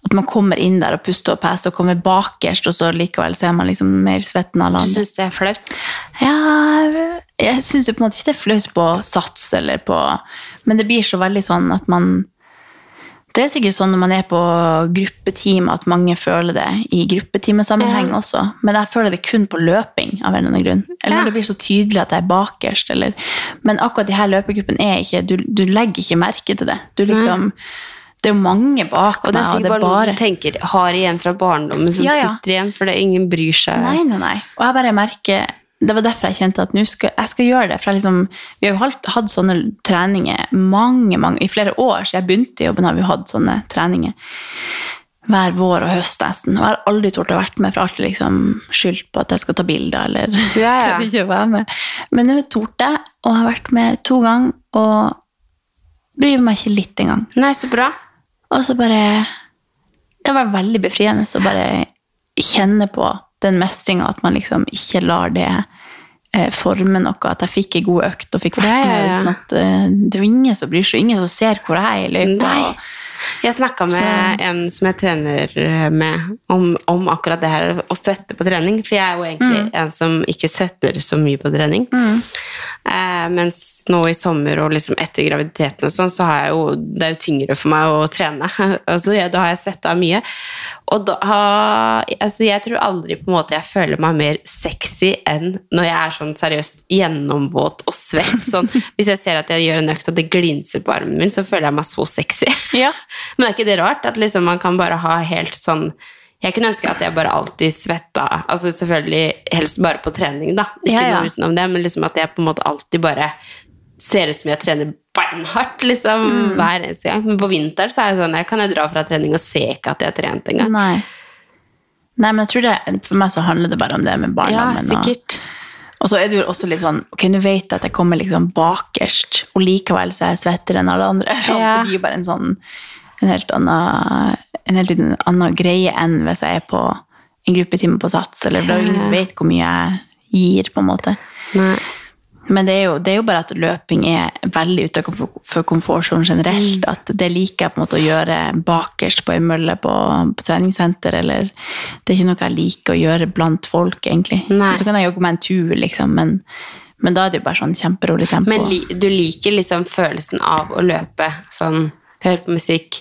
at man kommer inn der og puster og peser og kommer bakerst, og så likevel så er man liksom mer svett enn alle
Du
andre.
syns det er flaut?
Ja, jeg syns jo på en måte ikke det er flaut på sats eller på Men det blir så veldig sånn at man Det er sikkert sånn når man er på gruppeteam at mange føler det i gruppetimesammenheng
Ja.
også, men jeg føler det kun på løping av en eller annen grunn. Eller
Ja.
det blir så tydelig at jeg er bakerst, eller Men akkurat de her løpegruppene er ikke du, du legger ikke merke til det. Du liksom Det er jo mange bak
Og det er
meg,
sikkert
er
bare noe
bare
du tenker har igjen fra barndommen som
Ja, ja.
sitter igjen, for det er ingen bryr seg.
Nei, nei, nei. Og jeg bare merker Det var derfor jeg kjente at nå skal, jeg skal gjøre det. For jeg liksom, vi har jo hatt, sånne treninger mange, mange, i flere år. Så jeg begynte i jobben, har vi hatt sånne treninger hver vår og høst nesten. Og jeg har aldri tort å vært med, for alltid liksom skyldt på at jeg skal ta bilder eller
Ja, ja. <laughs>
tør ikke være med. Men nå torde jeg, og har vært med to ganger, og bryr meg ikke litt engang.
Nei, så bra.
Og så bare Det var veldig befriende å bare kjenne på den mestringa, at man liksom ikke lar det eh, forme noe. At jeg fikk ei god økt og fikk vært
Ja, ja, ja.
uten at eh, Det er jo ingen som bryr seg, ingen som ser hvor jeg er i løypa.
Jeg snakka med
Så-
en som jeg trener med, om, om akkurat det her å svette på trening. For jeg er jo egentlig
Mm.
en som ikke svetter så mye på trening. Eh, mens nå i sommer og liksom etter graviditeten og sånn, så har jeg jo Det er jo tyngre for meg å trene. <laughs> altså, ja, da har jeg svetta mye. Og da har altså, Jeg tror aldri på en måte jeg føler meg mer sexy enn når jeg er sånn seriøst gjennomvåt og svett. Sånn, <laughs> hvis jeg ser at jeg gjør en økt og det glinser på armen min, så føler jeg meg så sexy. <laughs> Men er ikke det rart? At liksom man kan bare ha helt sånn Jeg kunne ønske at jeg bare alltid svetta Altså selvfølgelig helst bare på trening, da. Ikke
Ja, ja.
noe utenom det, men liksom at jeg på en måte alltid bare ser ut som jeg trener beinhardt liksom,
Mm.
hver eneste gang. Men på vinteren så er jeg sånn, jeg kan jeg dra fra trening og se ikke at jeg har trent engang.
Nei. Nei, men jeg tror det, For meg så handler det bare om det med
Ja,
barndommen. og-
sikkert.
Og så er det jo også litt sånn Ok, nå vet jeg at jeg kommer liksom bakerst, og likevel så er jeg svettere enn alle andre. <laughs> Sånn,
Ja.
Det blir jo bare en sånn en helt annen, en helt annen greie enn hvis jeg er på en gruppetime på Sats, eller da ingen vet hvor mye jeg gir, på en måte.
Nei.
Men det er, jo, det er jo bare at løping er veldig ute for komfortsonen generelt.
Mm.
At det liker jeg på en måte å gjøre bakerst på ei mølle på, på treningssenter. Eller det er ikke noe jeg liker å gjøre blant folk, egentlig.
Nei.
Så kan jeg jogge meg en tur, liksom, men, men da er det jo bare sånn kjemperolig tempo.
Men li, du liker liksom følelsen av å løpe sånn Høre på musikk?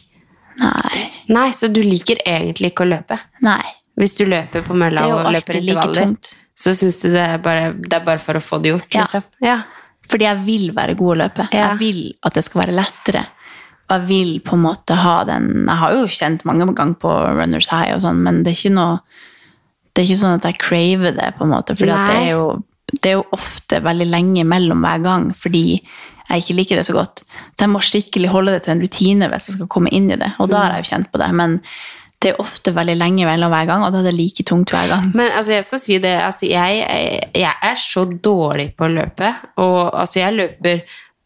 Nei.
Nei, så du liker egentlig ikke å løpe?
Nei.
Hvis du løper på mølla
Det er jo alltid like tungt.
Så syns du det er, bare, det er bare for å få det gjort?
Ja.
Liksom. Ja.
Fordi jeg vil være god å løpe.
Ja.
Jeg vil at det skal være lettere. Og jeg vil på en måte ha den Jeg har jo kjent mange ganger på runners high, og sånn, men det er ikke noe Det er ikke sånn at jeg craver det, på en måte. For det det er jo ofte veldig lenge mellom hver gang fordi jeg ikke liker det så godt. Så jeg må skikkelig holde det til en rutine hvis jeg skal komme inn i det. Og da har jeg jo kjent på det. Men det er ofte veldig lenge mellom hver gang, og da er det like tungt hver gang.
Men altså, jeg skal si det at jeg, jeg er så dårlig på å løpe. Og altså, jeg løper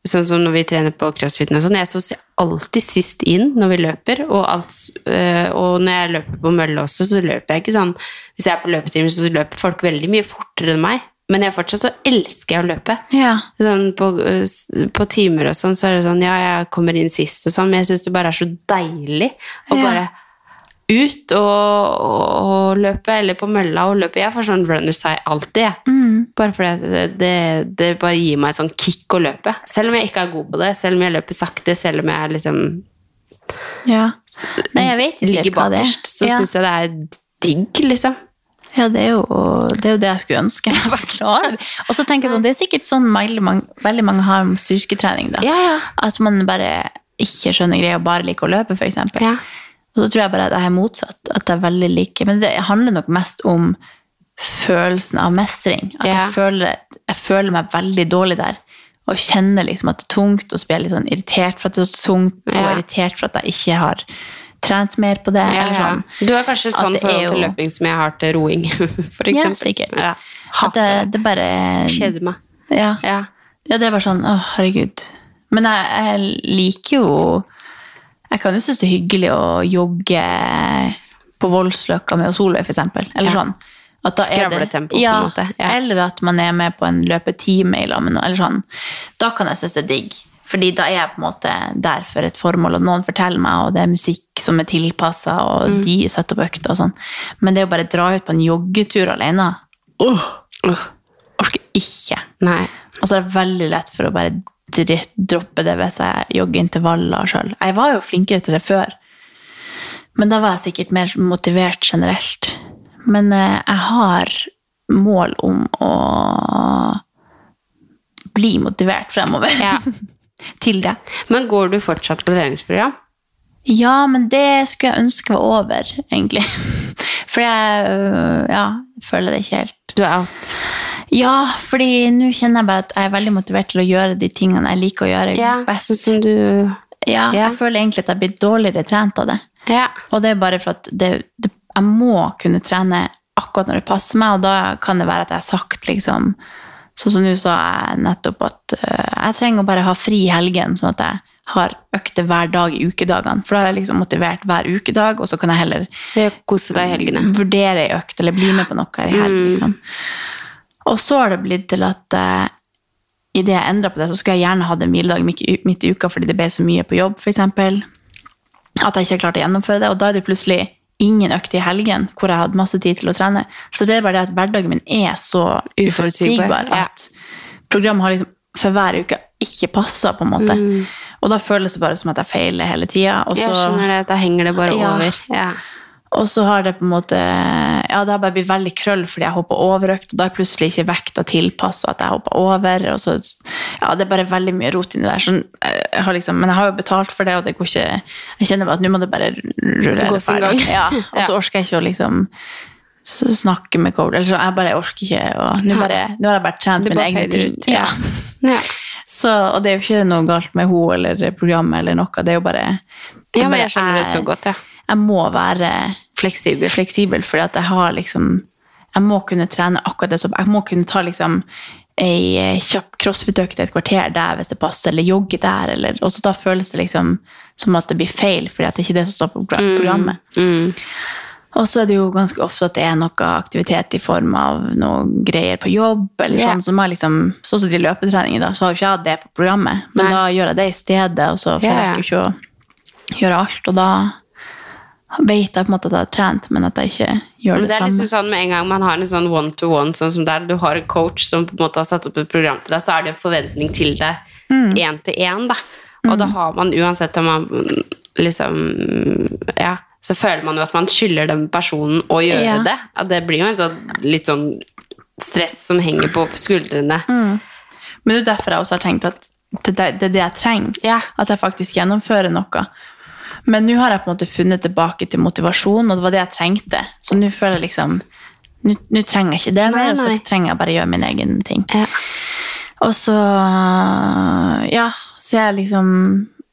sånn som når vi trener på crossfiten og sånn. Jeg så alltid sist inn når vi løper, og, alt, øh, og når jeg løper på mølle også, så løper jeg ikke sånn Hvis jeg er på løpetimer, så løper folk veldig mye fortere enn meg. Men jeg fortsatt så elsker jeg å løpe.
Ja.
Sånn på, på timer og sånn, så er det sånn Ja, jeg kommer inn sist og sånn, men jeg syns det bare er så deilig å
Ja.
bare ut og, og, og løpe, eller på mølla og løpe. Jeg får sånn runners high alltid.
Mm.
Bare fordi det, det, det bare gir meg sånn kick å løpe. Selv om jeg ikke er god på det, selv om jeg løper sakte, selv om jeg liksom
ja. Nei, jeg vet ikke
ligger
er.
bakerst, så
Ja.
syns jeg det er digg, liksom.
Ja, det er, jo, det er jo det jeg skulle ønske. Jeg var klar. Og så tenker jeg sånn, Det er sikkert sånn veldig mange, veldig mange har med styrketrening. da.
Ja, ja.
At man bare ikke skjønner greia og bare liker å løpe, f.eks.
Ja.
Og så tror jeg bare at jeg er motsatt. At jeg veldig like. Men det handler nok mest om følelsen av mestring. At
Ja.
jeg, føler, jeg føler meg veldig dårlig der. Og kjenner liksom at det er tungt, og så blir jeg litt sånn irritert for at det er så tungt, og
Ja.
irritert for at jeg ikke har trent mer på det.
Ja,
eller
ja.
sånn.
Du har kanskje sånn
er
forhold til
jo-
løping som jeg har til roing, <laughs> for
Ja,
eksempel.
sikkert.
Ja.
At
Hater
det, det bare
Kjeder meg.
Ja.
Ja.
Ja, det er bare sånn, å herregud. Men jeg, jeg liker jo Jeg kan jo synes det er hyggelig å jogge på Voldsløkka med Solveig, eksempel. Eller
Ja.
sånn. At det-
Skravletempo, på en måte. Ja.
Eller at man er med på en løpetime i lag med noen. Eller sånn. Da kan jeg synes det er digg. Fordi da er jeg på en måte der for et formål, og noen forteller meg, og det er musikk som er tilpassa, og
Mm.
de setter opp økter og sånn. Men det å bare dra ut på en joggetur alene Åh, orker ikke.
Nei.
Og så er det veldig lett for å bare droppe det hvis jeg jogger intervaller sjøl. Jeg var jo flinkere til det før, men da var jeg sikkert mer motivert generelt. Men eh, jeg har mål om å bli motivert fremover
Ja. <laughs>
til det.
Men går du fortsatt på treningsprogram?
Ja, men det skulle jeg ønske var over, egentlig. <laughs> For jeg øh, ja, føler det ikke helt.
Du er out.
Ja, fordi nå kjenner jeg bare at jeg er veldig motivert til å gjøre de tingene jeg liker å gjøre
Ja,
best.
sånn som du
Ja,
Ja.
jeg føler egentlig at jeg blir dårligere trent av det.
Ja.
Og det er bare for at det, det, jeg må kunne trene akkurat når det passer meg, og da kan det være at jeg har sagt liksom Sånn som nå sa jeg nettopp at uh, jeg trenger å bare ha fri i helgen, sånn at jeg har økter hver dag i ukedagene. For da er jeg liksom motivert hver ukedag, og så kan jeg heller
Kose deg i helgene.
vurdere ei økt eller bli med på noe i helg.
Mm.
Og så har det blitt til at uh, idet jeg endra på det, så skulle jeg gjerne hatt en hviledag midt i, uka fordi det ble så mye på jobb, f.eks. At jeg ikke har klart å gjennomføre det. Og da er det plutselig ingen økt i helgen hvor jeg hadde masse tid til å trene. Så det er bare det at hverdagen min er så uforutsigbar at programmet har liksom for hver uke ikke passa, på en måte. Og da føles det bare som at jeg feiler hele tida.
Jeg skjønner det. Da henger det bare
Ja.
over. Ja.
Og så har det på en måte Ja, det har bare blitt veldig krøll fordi jeg hoppa overøkt, og da er plutselig ikke vekta tilpassa at jeg hoppa over. og så, ja, Det er bare veldig mye rot inni der. Så jeg har liksom, men jeg har jo betalt for det, og det går ikke Jeg kjenner bare at nå må det bare rulle
Gå sin gang.
Ja, <laughs> og så orker jeg ikke å liksom snakke med coach. Eller så jeg bare orker ikke. og Nå, bare, nå har jeg bare trent
min
mine egne ting.
ja. <laughs> Ja.
Så, og det er jo ikke noe galt med henne eller programmet eller noe. Det er jo bare
ja, men jeg skjønner det så godt, ja.
Jeg må være
Fleksibel.
fleksibel, fordi at jeg har liksom Jeg må kunne trene akkurat det som Jeg må kunne ta liksom ei kjapp crossfit-økt et kvarter der hvis det passer, eller jogge der, eller Og så da føles det liksom som at det blir feil, fordi at det ikke er det som står på programmet.
Mm.
Og så er det jo ganske ofte at det er noe aktivitet i form av noe greier på jobb, eller
yeah.
sånn som er liksom, sånn som de løpetreninger da, så har jo ikke jeg det på programmet, men
Nei.
da gjør jeg det i stedet, og så får
yeah.
jeg ikke å gjøre alt, og da vet jeg på en måte at jeg har trent, men at jeg ikke gjør
Men
det,
det er
samme.
liksom sånn med en gang man har en sånn one-to-one, sånn som der du har en coach som på en måte har satt opp et program til deg, så er det en forventning til deg
Mm.
én til én, da. Og da har man uansett om man liksom Ja, så føler man jo at man skylder den personen å gjøre
Ja.
det. At det blir jo en sånn litt sånn stress som henger på skuldrene.
Mm. Men det er derfor jeg også har tenkt at det, det, det er det jeg trenger. At jeg faktisk gjennomfører noe. Men nå har jeg på en måte funnet tilbake til motivasjon, og det var det jeg trengte. Så nå føler jeg liksom Nå trenger jeg ikke det mer, og så trenger jeg bare gjøre min egen ting. Og så Ja, så jeg liksom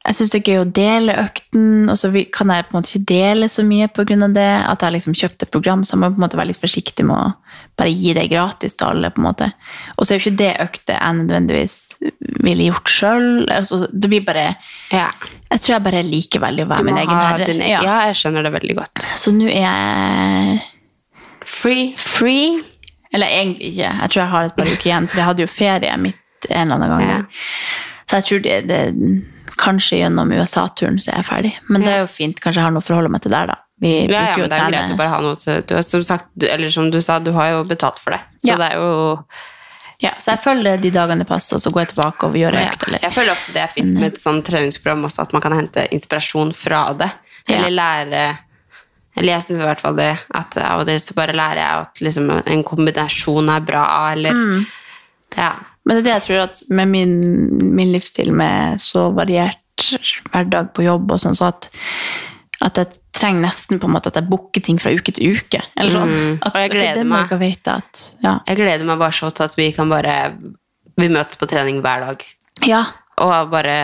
jeg syns det er gøy å dele økten, og så kan jeg på en måte ikke dele så mye pga. det. At jeg liksom kjøpte et program, så jeg må på en måte være litt forsiktig med å bare gi det gratis til alle. på en måte. Og så er jo ikke det økte jeg nødvendigvis ville gjort sjøl. Altså, det blir bare Jeg tror jeg bare liker veldig å være min egen herre.
din ja. ja, jeg skjønner det veldig godt.
Så nå er jeg
Free.
Free. Eller egentlig ikke. Jeg tror jeg har et par uker igjen, for jeg hadde jo ferie midt en eller annen gang. Ja. Så jeg tror det, det Kanskje gjennom USA-turen så er jeg ferdig. Men det er jo fint. Kanskje jeg har noe å forholde meg til der, da. Vi
Ja, ja, men det er jo greit å bare ha noe til du, Som sagt, eller som du sa, du har jo betalt for det. Så
Ja.
det er jo
Ja, så jeg følger de dagene det passer, og så går jeg tilbake og gjør
Ja,
økt. Eller.
Jeg føler ofte det er fint med et sånt treningsprogram også, at man kan hente inspirasjon fra det. Eller lære Eller jeg syns i hvert fall det, at av og til så bare lærer jeg at liksom en kombinasjon er bra, eller
Mm.
Ja.
Men det er det jeg tror at med min, min livsstil med så variert hverdag på jobb og sånn, så at, at jeg trenger nesten på en måte at jeg booker ting fra uke til uke. Eller sånn.
Mm.
At,
Og jeg gleder
okay,
meg.
at ja.
Jeg gleder meg bare så til at vi kan bare Vi møtes på trening hver dag.
Ja.
Og bare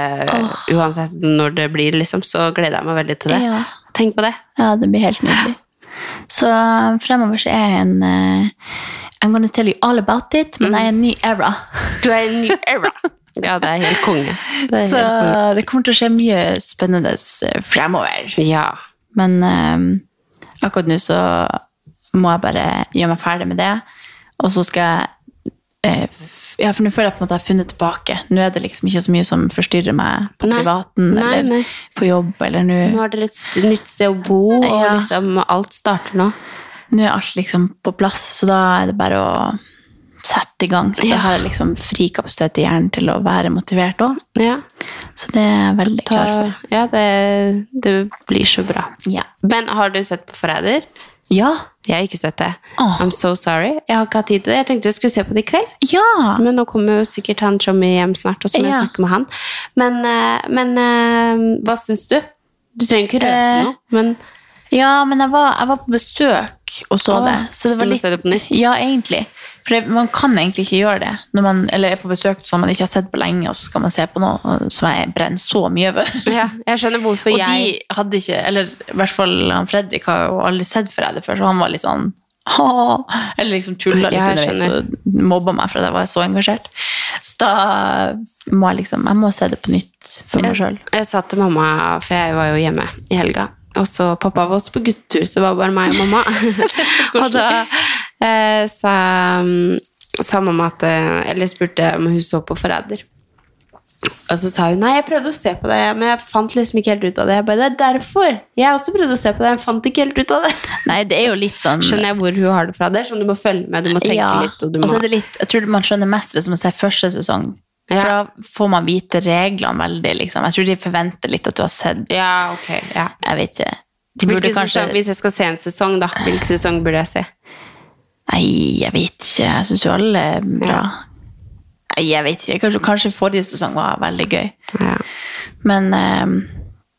Uansett når det blir, liksom, så gleder jeg meg veldig til det.
Ja.
Tenk på det.
Ja, det blir helt nydelig. Så fremover så er jeg en eh, I'm gonna tell you all about it, men jeg er en ny era.
Du er en ny era. <laughs> Ja, det er helt konge. Det er
Så
helt konge.
det kommer til å skje mye spennende eh, fremover.
Ja.
Men um, akkurat nå så må jeg bare gjøre meg ferdig med det. Og så skal jeg uh, Ja, for nå føler jeg på en måte jeg har funnet tilbake. Nå er det liksom ikke så mye som forstyrrer meg på
Nei.
privaten
Nei,
eller
nei.
på jobb. Eller nå
Nå har dere et nytt sted å bo, og
Ja.
liksom alt starter nå.
Nå er alt liksom på plass, så da er det bare å sette i gang. Da har jeg liksom fri kapasitet i hjernen til å være motivert òg.
Ja.
Så det er jeg veldig klar for.
Ja, det, det blir så bra.
Ja.
Men har du sett på Forræder?
Ja.
Jeg har ikke sett det. I'm so sorry. Jeg har ikke hatt tid til det. Jeg tenkte jeg skulle se på det i kveld.
Ja!
Men nå kommer jo sikkert han Tommy hjem snart, og så må jeg snakke med han. Men, eh, men eh, hva syns du? Du trenger ikke røpe
Eh,
noe, men
Ja, men jeg var, jeg var på besøk og så
Åh,
det. Så det var litt,
det på nytt?
Ja, egentlig. For det, man kan egentlig ikke gjøre det når man eller er på besøk som man ikke har sett på lenge, og så skal man se på noe som jeg brenner så mye over. <laughs>
ja, jeg skjønner hvorfor <laughs>
og
jeg
de hadde ikke Eller i hvert fall han Fredrik har jo aldri sett Fredrik før, så han var litt sånn «Åh», Eller liksom tulla litt underveis og mobba meg for at jeg var så engasjert. Så da må jeg liksom Jeg må se det på nytt for meg sjøl.
Jeg sa til mamma, for jeg var jo hjemme i helga, og så pappa var også på guttetur, så det var bare meg og mamma. <laughs> og da eh, sa, sa mamma at eh, Eller spurte om hun så på Forræder. Og så sa hun nei, jeg prøvde å se på det, men jeg fant liksom ikke helt ut av det. Jeg bare, det er derfor. Jeg også prøvde å se på det, jeg fant ikke helt ut av det. <laughs>
Nei, det er jo litt sånn
Skjønner jeg hvor hun har det fra. Det er sånn du må følge med, du må tenke
Ja,
litt. Og du må...
så er det litt, jeg tror man skjønner mest hvis man ser første sesong.
Ja.
For da får man vite reglene veldig, liksom. Jeg tror de forventer litt at du har sett.
Ja, ok, ja.
Jeg vet ikke. De burde kanskje
sesong, hvis jeg skal se en sesong, da, hvilken sesong burde jeg se?
Nei, jeg vet ikke. Jeg syns jo alle er bra. Nei, jeg vet ikke. Kanskje, kanskje forrige sesong var veldig gøy.
Ja.
Men um,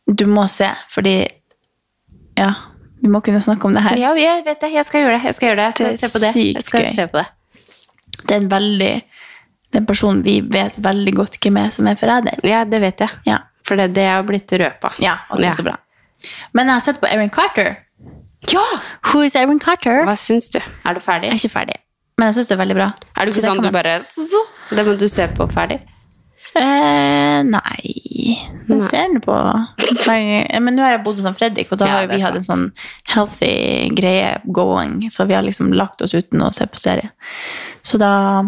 du må se, fordi Ja, vi må kunne snakke om det her.
Ja, jeg vet det. Jeg skal gjøre det. Jeg skal gjøre det. Jeg skal
Det er
se på det. Jeg
sykt
skal
gøy.
se på det.
Det er en veldig Det er en person vi vet veldig godt hvem er som er forræder.
Ja, det vet jeg.
Ja.
For det, det er blitt røpa.
Ja, ok,
Ja.
så bra. Men jeg har sett på Erin Carter.
Ja!
Who is Erin Carter?
Hva syns du? Er du ferdig?
Jeg er ikke ferdig. Men jeg syns det er veldig bra.
Er du ikke
det
sånn du bare Det må du se på ferdig?
Eh, nei Den ser den på Men nå har jeg bodd hos Fredrik, og da
Ja,
har
det er
vi hatt en sånn healthy greie going, så vi har liksom lagt oss uten å se på serie. Så da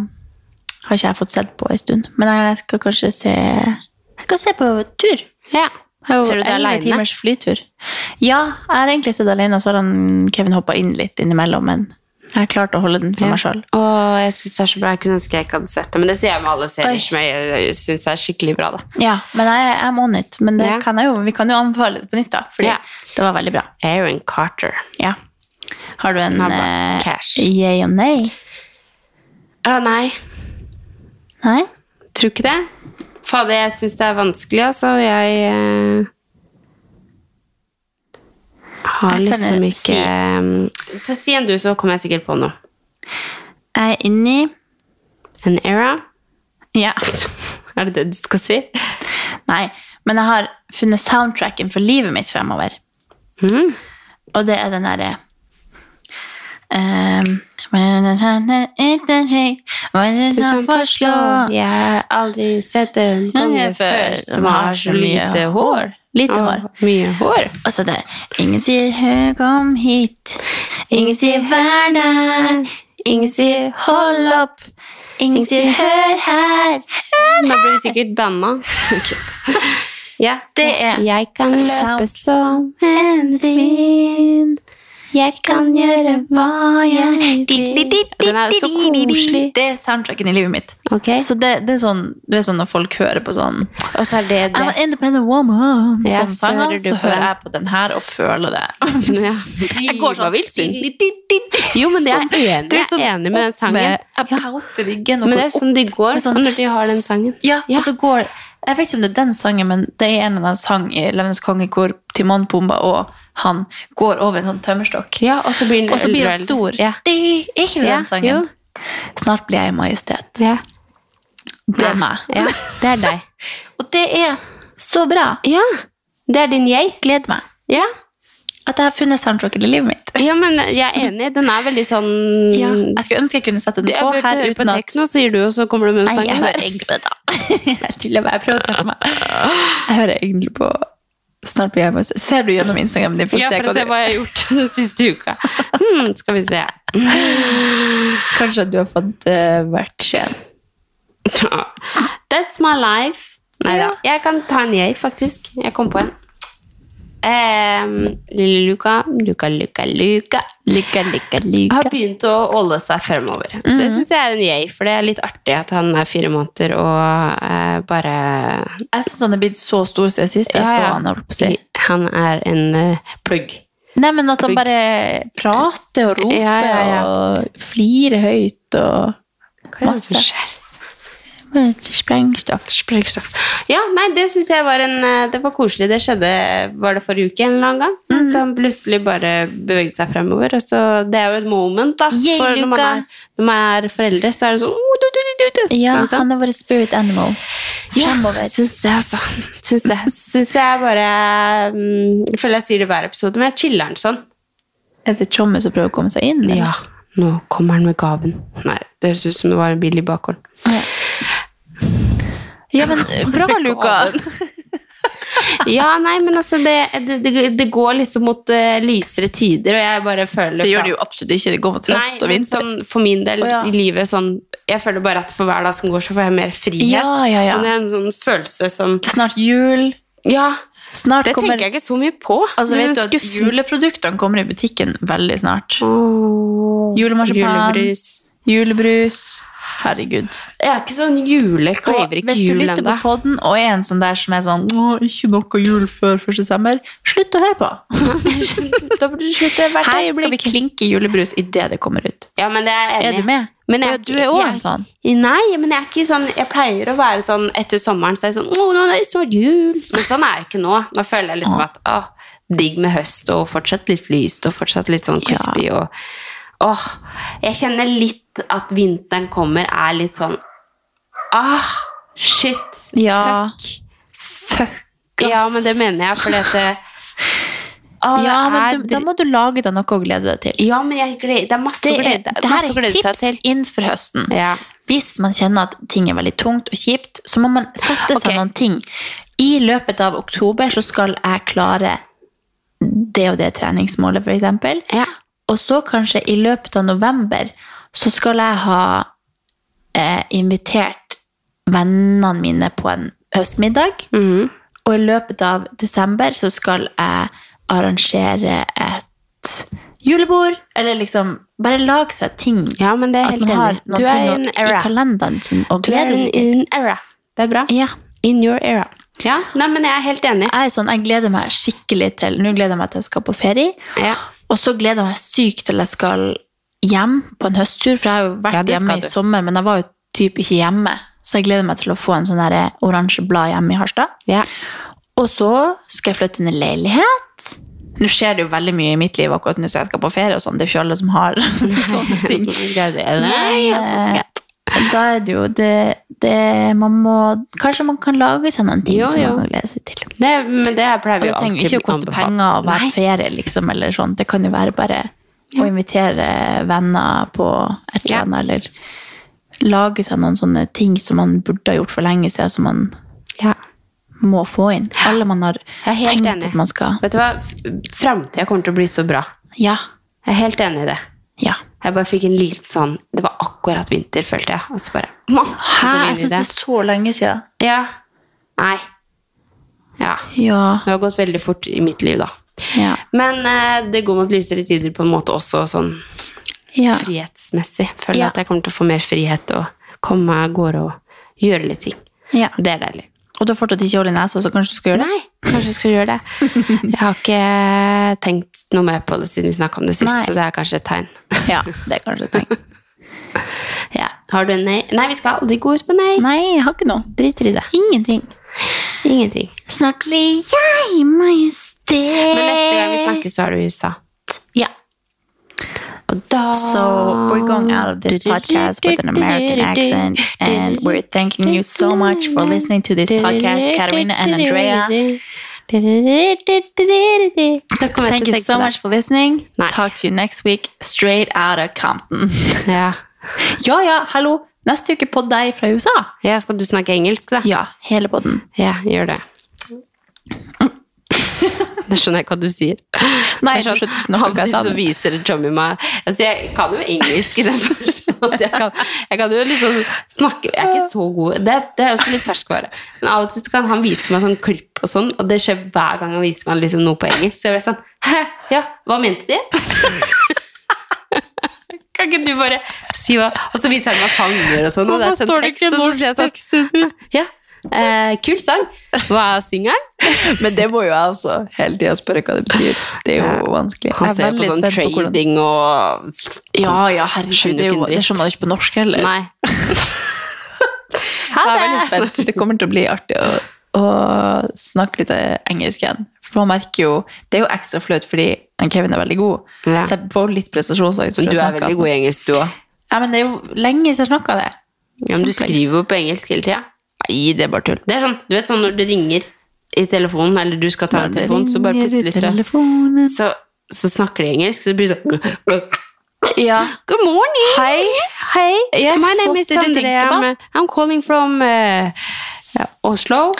har ikke jeg fått sett på en stund. Men jeg skal kanskje se Jeg skal se på tur.
Ja.
Jeg
Ser du det
11
alene?
timers flytur. Ja, jeg har egentlig sett alene, så har han Kevin hoppa inn litt innimellom, men jeg har klart å holde den for
Ja.
meg sjøl.
Og jeg synes det er så bra. Jeg kunne ønske jeg ikke hadde sett det, men det sier jeg med alle serier som jeg syns er skikkelig bra. da.
Ja, men jeg er on it. Men det
Ja.
kan jeg jo, vi kan jo anbefale det på nytt, da. Fordi
Ja.
det var veldig bra.
Aaron Carter.
Ja. Har du en
Snabba
eh,
cash.
yay og nei?
Å nei,
Nei?
tror ikke det. Fader, jeg syns det er vanskelig, altså. Jeg uh, har
Jeg
liksom ikke eh, Ta Si en du, så kommer jeg sikkert på noe.
Jeg er inni
En era?
Ja. <laughs>
Er det det du skal si?
Nei, men jeg har funnet soundtracken for livet mitt fremover.
Mm.
Og det er den derre um, som forslår
Jeg har aldri sett en konge før som har så lite hår.
Lite
oh,
hår.
Mye hår.
Altså det Ingen sier 'hø, kom hit'. Ingen sier 'vær der'. Ingen sier 'hold opp'. Ingen sier 'hør her'.
Da blir vi sikkert banna. <laughs> ja.
Det er
Jeg kan løpe som en vind. Jeg kan gjøre hva jeg vil. Den er så koselig.
Det er soundtracken i livet mitt.
Okay.
Så det, det er sånn, det er sånn når folk hører på sånn
Og så er det
I'm an independent woman.
Ja,
sånn
så
sanger,
hører du
så
på
hører
den.
jeg på den her og føler det. <laughs>
Ja.
Jeg går sånn?
Jo, men det er jeg enig, jeg
sånn
er enig med den sangen.
Jeg pauter ryggen og
Men det er sånn de går
sånn-
når de har den sangen.
Ja,
Ja.
og så går Jeg vet ikke om det er den sangen, men det er en eller annen sang i Løvenes konge hvor Timon Pumba og han går over en sånn tømmerstokk.
Ja, og så blir den
Og så blir han stor.
Ja.
Det er ikke den
Ja,
den sangen?
jo.
Snart blir jeg majestet.
Ja.
Det er meg.
Ja, det er deg. <laughs>
Og det er så bra.
Ja, det er din jeg.
Gleder meg.
Ja.
At jeg har funnet soundtracken i livet mitt. <laughs>
ja, men jeg er enig. Den er veldig sånn
Ja, jeg skulle ønske jeg kunne sette den på her uten at
tekno, sier du, og så kommer du med den
Nei, jeg hører egentlig på dette. <laughs> Jeg tuller bare. Jeg prøver å ta for meg. Jeg hører egentlig på Snart blir jeg med. Ser du gjennom Instagram din for
Ja, for å
hva
se
du
hva jeg har gjort <laughs> den siste uka. Hmm, skal vi se.
Kanskje at du har fått uh, vært skjen.
That's my life. Nei da. Jeg kan ta en jeg, faktisk. Jeg kom på en. Um, lille Luka, Luka, Luka, Luka
Lykke, lykke,
har begynt å holde seg fremover. Det syns jeg er en yay, for det er litt artig at han er fire måneder og eh, bare
Jeg syns han er blitt så stor siden sist jeg
Ja,
så han. holdt på å si.
Han er en uh, plugg.
Nei, men at han
Plugg.
bare prater og roper
Ja, ja, ja.
og flirer høyt og
Hva er det som skjer?
Sprengstoff.
Sprengstoff. Ja, nei, det syns jeg var en eh, Det var koselig. Det skjedde Var det forrige uke en eller annen gang?
Mm
Så han plutselig bare beveget seg fremover. Og så, det er jo et moment, da.
Yay,
For når man, er, når man er foreldre, så er det sånn oh, du, du, du.
Ja,
Ikke
han er vår spirit animal. Fremover.
Ja, syns det, altså. Syns det. Syns jeg bare mm, Jeg føler jeg sier det hver episode, men jeg chiller'n sånn.
Er det Tjommi som prøver å komme seg inn? eller?
Ja, nå kommer han med gaven. Nei, det høres ut som det var en bil i bakgården.
Ja, men <laughs> bra, Luka. <laughs>
Ja, nei, men altså, det, det, det, går liksom mot uh, lysere tider, og jeg bare føler
Det gjør det jo absolutt ikke. Det går mot høst og vinter.
sånn, for min del
oh, ja.
i livet sånn Jeg føler bare at for hver dag som går, så får jeg mer frihet.
Ja, ja, ja.
Men det er en sånn følelse som
Det er snart jul.
Ja,
Snart
det
kommer
tenker jeg ikke så mye på.
Altså, vet du
sånn
at
skuffende.
Juleproduktene kommer i butikken veldig snart.
Oh,
Julemarsipan.
Julebrus.
Julebrus. Herregud.
Jeg er ikke sånn jule, craver ikke
hvis du lytter på
poden
podden og er en sånn der som er sånn Å, ikke noe jul før 1. desember, slutt å høre på. <laughs>
da burde du slutte hvert
Her skal vi klinke julebrus idet det kommer ut.
Ja, men det er jeg
Er du med?
Men jeg,
Du er òg en sånn.
Nei, men jeg er ikke sånn Jeg pleier å være sånn etter sommeren så er jeg sånn Å, nå er det snart jul. Men sånn er jeg ikke nå. Nå føler jeg liksom at å, digg med høst og fortsatt litt lyst og fortsatt litt sånn crispy og Åh, jeg kjenner litt at vinteren kommer, er litt sånn Ah, shit.
Ja.
Fuck. Fuck, Ja, men det mener jeg, fordi at det, <laughs>
Ja, men du, da må du lage deg noe å glede deg til.
Ja, men jeg gleder, det er masse
Det
å glede,
det her er tips
til.
inn for høsten.
Ja.
hvis man kjenner at ting er veldig tungt og kjipt, så må man sette seg
okay.
noen ting. I løpet av oktober så skal jeg klare det og det treningsmålet, eksempel.
Ja.
Og så kanskje i løpet av november så skal jeg ha eh, invitert vennene mine på en høstmiddag.
Mm.
Og i løpet av desember så skal jeg arrangere et julebord. Eller liksom bare lage seg ting.
Ja, men det er helt enig. Du er
ting
i
i kalenderen sin og
Du er in, in era. Det er bra.
Ja.
In your era. Ja, nei, men jeg er helt enig.
Jeg, sånn, jeg gleder meg skikkelig til Nå gleder jeg meg til jeg skal på ferie.
Ja.
Og så gleder jeg meg sykt til jeg skal hjem på en høsttur. For jeg har jo vært
Ja,
hjemme i sommer, men jeg var jo typ ikke hjemme. Så jeg gleder meg til å få en sånn oransje blad hjemme i Harstad.
Ja.
Og så skal jeg flytte inn i leilighet. Nå skjer det jo veldig mye i mitt liv akkurat nå, så jeg skal på ferie og sånn. Det er jo ikke alle som har <laughs> sånne <laughs> ting.
Nei, jeg skal
Da er det jo det, det man må Kanskje man kan lage seg noen ting
Jo,
som
jo.
man kan glede seg til.
Det, men det pleier vi
det
jo
trenger
alltid
ikke å koste penger å være
Nei.
ferie, liksom, eller sånn. Det kan jo være bare å invitere venner på et eller
Ja.
eller lage seg noen sånne ting som man burde ha gjort for lenge siden, som man
Ja.
må få inn. Alle man har tenkt
enig.
at man skal
Vet du hva? Framtida kommer til å bli så bra.
Ja.
Jeg er helt enig i det.
Ja.
Jeg bare fikk en liten sånn Det var akkurat vinter, følte jeg. Og så bare Hæ?
Jeg syns det er så lenge siden.
Ja. Nei. Ja.
Ja.
Det har gått veldig fort i mitt liv, da.
Ja.
Men eh, det går mot lysere tider på en måte også sånn
ja.
frihetsmessig. Føler at jeg kommer til å få mer frihet og komme av gårde og gjøre litt ting.
ja.
Det er deilig.
Og du har fortsatt ikke hull i nesa, så kanskje du skal gjøre det?
Nei, kanskje du skal gjøre det. <laughs> Jeg har ikke tenkt noe mer på det siden vi snakka om det sist,
Nei.
så det er kanskje et tegn.
Ja, det er kanskje et tegn. <laughs>
Ja. Har du en nei? Nei, vi skal aldri gå ut på nei.
Nei, jeg har ikke noe.
Driter i det.
Ingenting.
Ingenting.
Snart blir jeg majestet.
Men neste gang vi snakkes, så er du i USA.
Ja. So we're going out of this podcast with an American accent, and we're thanking you so much for listening to this podcast, Katarina and Andrea. Thank you so much for listening.
Nei.
Talk to you next week, straight out of Compton.
Ja.
ja, ja, hallo. Neste uke på deg fra USA.
ja, skal du snakke engelsk, da?
Ja, hele podden.
Ja, gjør det. <laughs> Det skjønner jeg ikke hva du sier.
Nei, jeg skjønner ikke hva jeg sa.
så viser Tommy meg altså Jeg kan jo engelsk i den forstand jeg kan, jeg kan jo liksom snakke Jeg er ikke så god Det, det er også litt ferskvare. Men av og til kan han vise meg sånn klipp og sånn, og det skjer hver gang han viser meg liksom noe på engelsk. Så jeg blir sånn Hæ? Ja, hva mente de? <laughs> Kan ikke du bare si hva Og så viser han meg sanger og sånn, og det er sånn tekst, og så sier jeg sånn Ja, eh, kul sang. Hva er singelen? <laughs>
Men det må jo jeg også hele tida spørre hva det betyr. Det er jo
Ja.
vanskelig.
Han
er
ser på sånn
spent på hvordan-
og
Ja, ja, herregud. Det, jo, det skjønner man jo ikke på norsk heller.
Nei. <laughs>
Jeg er veldig spent. Det kommer til å bli artig å, å snakke litt engelsk igjen. For man merker jo, Det er jo ekstra flaut fordi Kevin er veldig god.
Ja.
Så jeg får litt prestasjonsangst.
Men du er veldig god i engelsk, du òg.
Ja, men det er jo lenge siden jeg snakka det.
Ja, men du skriver jo på engelsk hele tida.
Nei, det er bare tull.
Det er sånn, du vet sånn når du ringer i telefonen, eller du skal ta en telefon, så bare plutselig så, så, så snakker de engelsk, så det blir sånn <laughs>
Ja.
Good morning!
Hei.
Hei!
Yes,
my name is
did
Andrea. I'm. I'm calling from uh, uh, Oslo.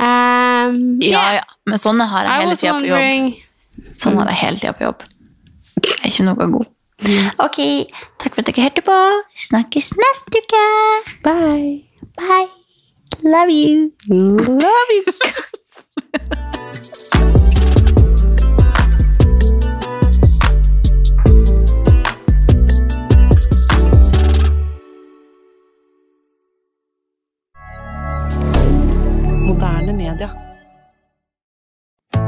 Um,
ja, ja. Men sånne har jeg hele tida på jobb. Sånn har jeg hele tida på jobb. Jeg er ikke noe god. Ok, takk for at dere hørte på. Snakkes neste uke.
Bye.
Bye. Love you.
Love you. <laughs>
Moderne media.